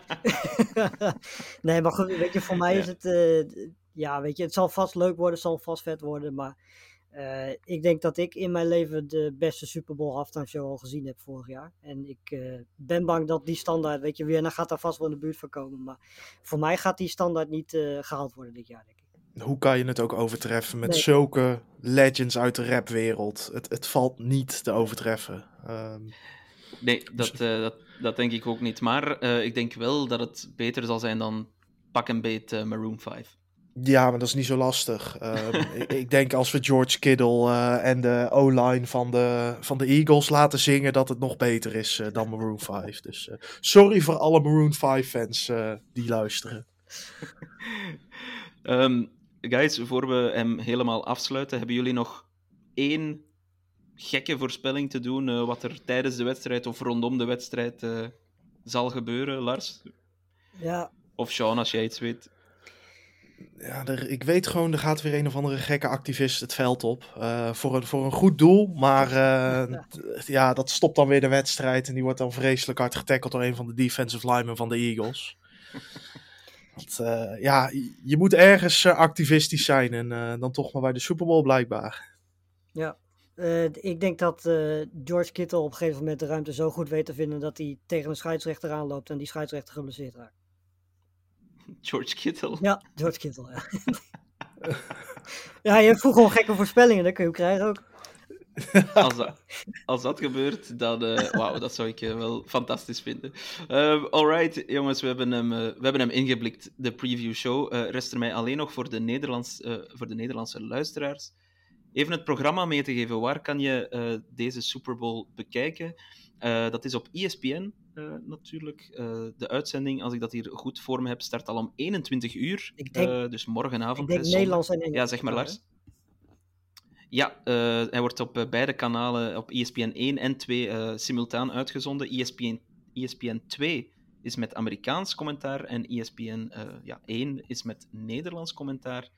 nee, maar goed, weet je, voor mij Ja. is het, eh, ja, weet je, het zal vast leuk worden, het zal vast vet worden, maar eh, ik denk dat ik in mijn leven de beste Super Bowl halftime show al gezien heb vorig jaar. En ik eh, ben bang dat die standaard, weet je, Rihanna gaat daar vast wel in de buurt van komen, maar voor mij gaat die standaard niet eh, gehaald worden dit jaar, denk ik. Hoe kan je het ook overtreffen met Nee. zulke legends uit de rapwereld? Het, het valt niet te overtreffen. Ehm, Nee, dat, eh, dat, dat denk ik ook niet. Maar eh, ik denk wel dat het beter zal zijn dan pak en beet eh, Maroon 5. ja, maar dat is niet zo lastig. Ehm, ik, ik denk als we George Kittle eh, en de O-line van de, van de Eagles laten zingen, dat het nog beter is dan Maroon 5. Dus eh, sorry voor alle Maroon 5 fans eh, die luisteren. Ehm, guys, voor we hem helemaal afsluiten, hebben jullie nog één gekke voorspelling te doen eh, wat er tijdens de wedstrijd of rondom de wedstrijd eh, zal gebeuren, Lars? Ja, Of Sean, als jij iets weet. Ja, er, ik weet gewoon, er gaat weer een of andere gekke activist het veld op. eh, voor, een, voor een goed doel. Maar eh, d- ja, dat stopt dan weer de wedstrijd. En die wordt dan vreselijk hard getackeld door een van de defensive linemen van de Eagles. Want, eh, ja, je- moet ergens eh, activistisch zijn. En eh, dan toch maar bij de Super Bowl blijkbaar. Ja, eh, ik denk dat eh, George Kittle op een gegeven moment de ruimte zo goed weet te vinden dat hij tegen een scheidsrechter aanloopt en die scheidsrechter geblesseerd raakt. George Kittle. Ja, George Kittle, ja. ja, je hebt vroeger gewoon gekke voorspellingen, dat kun je ook krijgen ook. Als dat, als dat gebeurt, dan... eh Wauw, dat zou ik eh, wel fantastisch vinden. Ehm alright, jongens, we hebben, hem, eh, we hebben hem ingeblikt, de preview show. Eh rest er mij alleen nog voor de, Nederlands, eh, voor de Nederlandse luisteraars even het programma mee te geven. Waar kan je eh, deze Super Bowl bekijken? Eh, dat is op ESPN eh, natuurlijk. Eh, de uitzending, als ik dat hier goed voor me heb, start al om 21 uur. Ik denk- Eh, dus morgenavond. Ik denk. Nederlands en Engels. Ja, zeg maar, Lars. Ja, eh, hij wordt op eh, beide kanalen, op ESPN 1 en 2, eh, simultaan uitgezonden. ESPN, ESPN 2 is met Amerikaans commentaar en ESPN eh, ja, 1 is met Nederlands commentaar.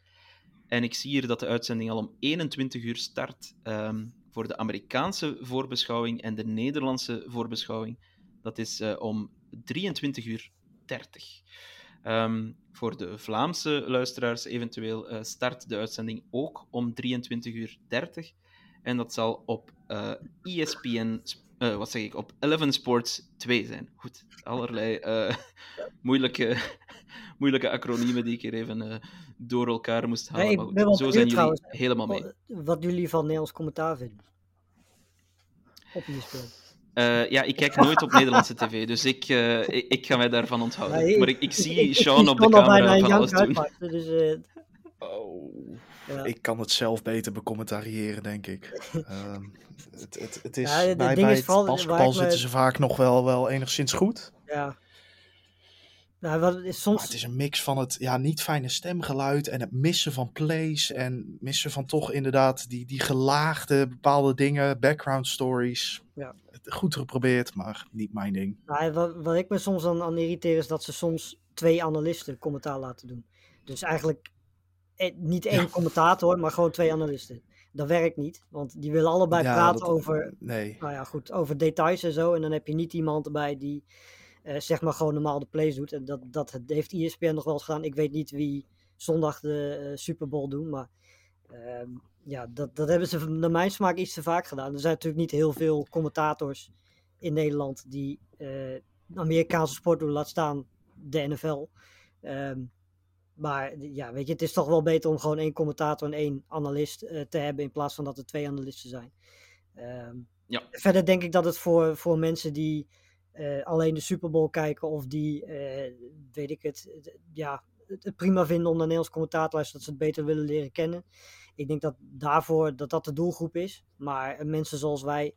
En ik zie hier dat de uitzending al om 21 uur start ehm, voor de Amerikaanse voorbeschouwing en de Nederlandse voorbeschouwing. Dat is om 23 uur 30. Ehm, voor de Vlaamse luisteraars eventueel eh, start de uitzending ook om 23 uur 30. En dat zal op eh, ESPN, sp- eh, wat zeg ik, op 11 Sports 2 zijn. Goed, allerlei moeilijke, moeilijke acroniemen die ik hier even door elkaar moest halen. Nee, maar goed, zo zijn jullie helemaal mee. Wat, jullie van Nederlands commentaar vinden. Op die Eh, ja, ik kijk nooit op Nederlandse tv, dus ik, eh, ik, ik ga mij daarvan onthouden. Maar ik, ik zie ik- Sean ik op de camera van alles doen. Dus, eh, Oh, ja. ik kan het zelf beter becommentariëren, denk ik. Ehm, het, het, het is, Ja, bij, bij is het vooral basketbal me- zitten ze vaak nog wel, wel enigszins goed. ja. Nou, wat, is soms... Maar het is een mix van het ja, niet fijne stemgeluid en het missen van plays. En missen van toch inderdaad die, die gelaagde bepaalde dingen, background stories. Ja. Goed geprobeerd, maar niet mijn ding. Nou, wat, wat ik me soms aan, aan irriteer is dat ze soms twee analisten commentaar laten doen. Dus eigenlijk eh, niet één commentator, maar gewoon twee analisten. Dat werkt niet, want die willen allebei Ja, praten dat- over, Nee. nou ja, goed, over details en zo. En dan heb je niet iemand erbij die eh, zeg maar gewoon normaal de plays doet. En dat, dat heeft ESPN nog wel eens gedaan. Ik weet niet wie zondag de eh, Super Bowl doen, maar ehm, ja, dat, dat hebben ze naar mijn smaak iets te vaak gedaan. Er zijn natuurlijk niet heel veel commentators in Nederland die eh, Amerikaanse sport doen, laat staan de NFL. Ehm, maar ja, weet je, het is toch wel beter om gewoon één commentator en één analist te hebben in plaats van dat er twee analisten zijn. Ehm, Ja. Verder denk ik dat het voor, voor mensen die eh, alleen de Super Bowl kijken of die, eh, weet ik het, ja, het, prima vinden om naar Nederlands commentaar te luisteren, dat ze het beter willen leren kennen. Ik denk dat daarvoor dat dat de doelgroep is. Maar eh, mensen zoals wij,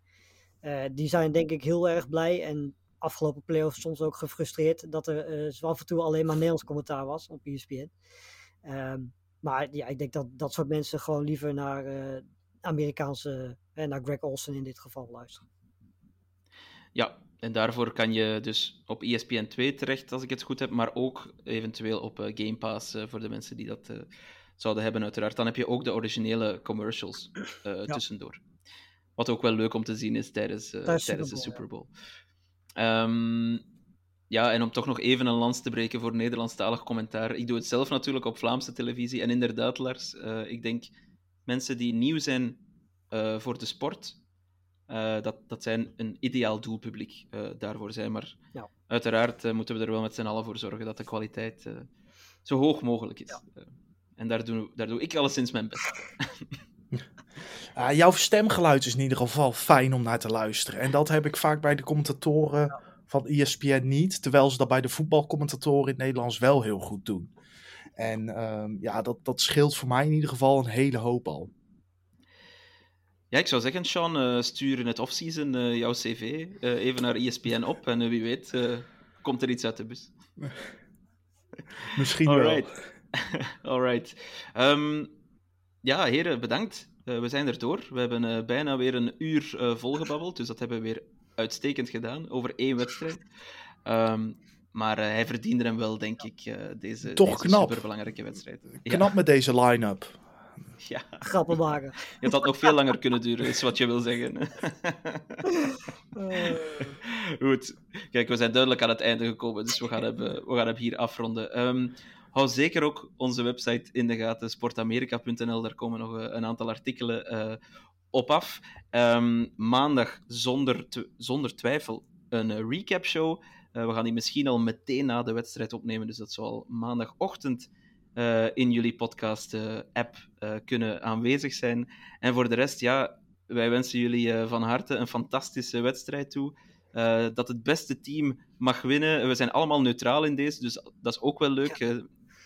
die zijn denk ik heel erg blij en afgelopen playoffs soms ook gefrustreerd dat er zo af en toe alleen maar Nederlands commentaar was op ESPN. Ehm, maar ja, ik denk dat dat soort mensen gewoon liever naar Amerikaanse, eh, naar Greg Olsen in dit geval luisteren. Ja, en daarvoor kan je dus op ESPN 2 terecht, als ik het goed heb, maar ook eventueel op eh, Game Pass eh, voor de mensen die dat, eh, zouden hebben, uiteraard. Dan heb je ook de originele commercials uh, tussendoor. Wat ook wel leuk om te zien is tijdens, uh, tijdens de Super Bowl. Ja. Um, ja, en om toch nog even een lans te breken voor Nederlandstalig commentaar. Ik doe het zelf natuurlijk op Vlaamse televisie. En inderdaad, Lars, uh, ik denk mensen die nieuw zijn uh, voor de sport, uh, dat, dat zijn een ideaal doelpubliek daarvoor zijn. Maar ja. uiteraard moeten we er wel met z'n allen voor zorgen dat de kwaliteit zo hoog mogelijk is. Ja. en daar doe, daar doe ik alleszins mijn best. Uh, jouw stemgeluid is in ieder geval fijn om naar te luisteren. En dat heb ik vaak bij de commentatoren ja. van ESPN niet. Terwijl ze dat bij de voetbalcommentatoren in het Nederlands wel heel goed doen. En uh, ja, dat, dat scheelt voor mij in ieder geval een hele hoop al. Ja, ik zou zeggen, Sean, uh, stuur in het offseason uh, jouw cv even naar ESPN op. En wie weet, komt er iets uit de bus. Misschien Alright. wel. Alright. Um, ja, heren, bedankt. We zijn er door. We hebben bijna weer een uur volgebabbeld, dus dat hebben we weer uitstekend gedaan over één wedstrijd. Um, maar hij verdiende hem wel, denk ik, deze, Toch deze knap. superbelangrijke wedstrijd. Knap ja. met deze line-up. Ja. Grappen maken. Het had nog veel langer kunnen duren, is wat je wil zeggen. Goed. Kijk, we zijn duidelijk aan het einde gekomen, dus we gaan hem, we gaan hem hier afronden. Um, hou zeker ook onze website in de gaten, sportamerika.nl. Daar komen nog een aantal artikelen uh, op af. Um, maandag zonder, zonder twijfel een recap show. Uh, we gaan die misschien al meteen na de wedstrijd opnemen, dus dat zal maandagochtend uh, in jullie podcast-app kunnen aanwezig zijn. En voor de rest, ja, wij wensen jullie van harte een fantastische wedstrijd toe. Uh, dat het beste team mag winnen. We zijn allemaal neutraal in deze, dus dat is ook wel leuk. Ja.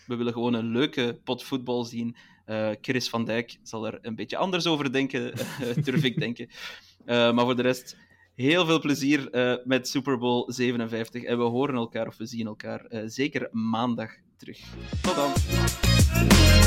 We willen gewoon een leuke pot voetbal zien. Uh, Chris van Dijk zal er een beetje anders over denken, durf ik denken. Uh, maar voor de rest, heel veel plezier met Super Bowl 57. En we horen elkaar of we zien elkaar zeker maandag terug. Tot dan!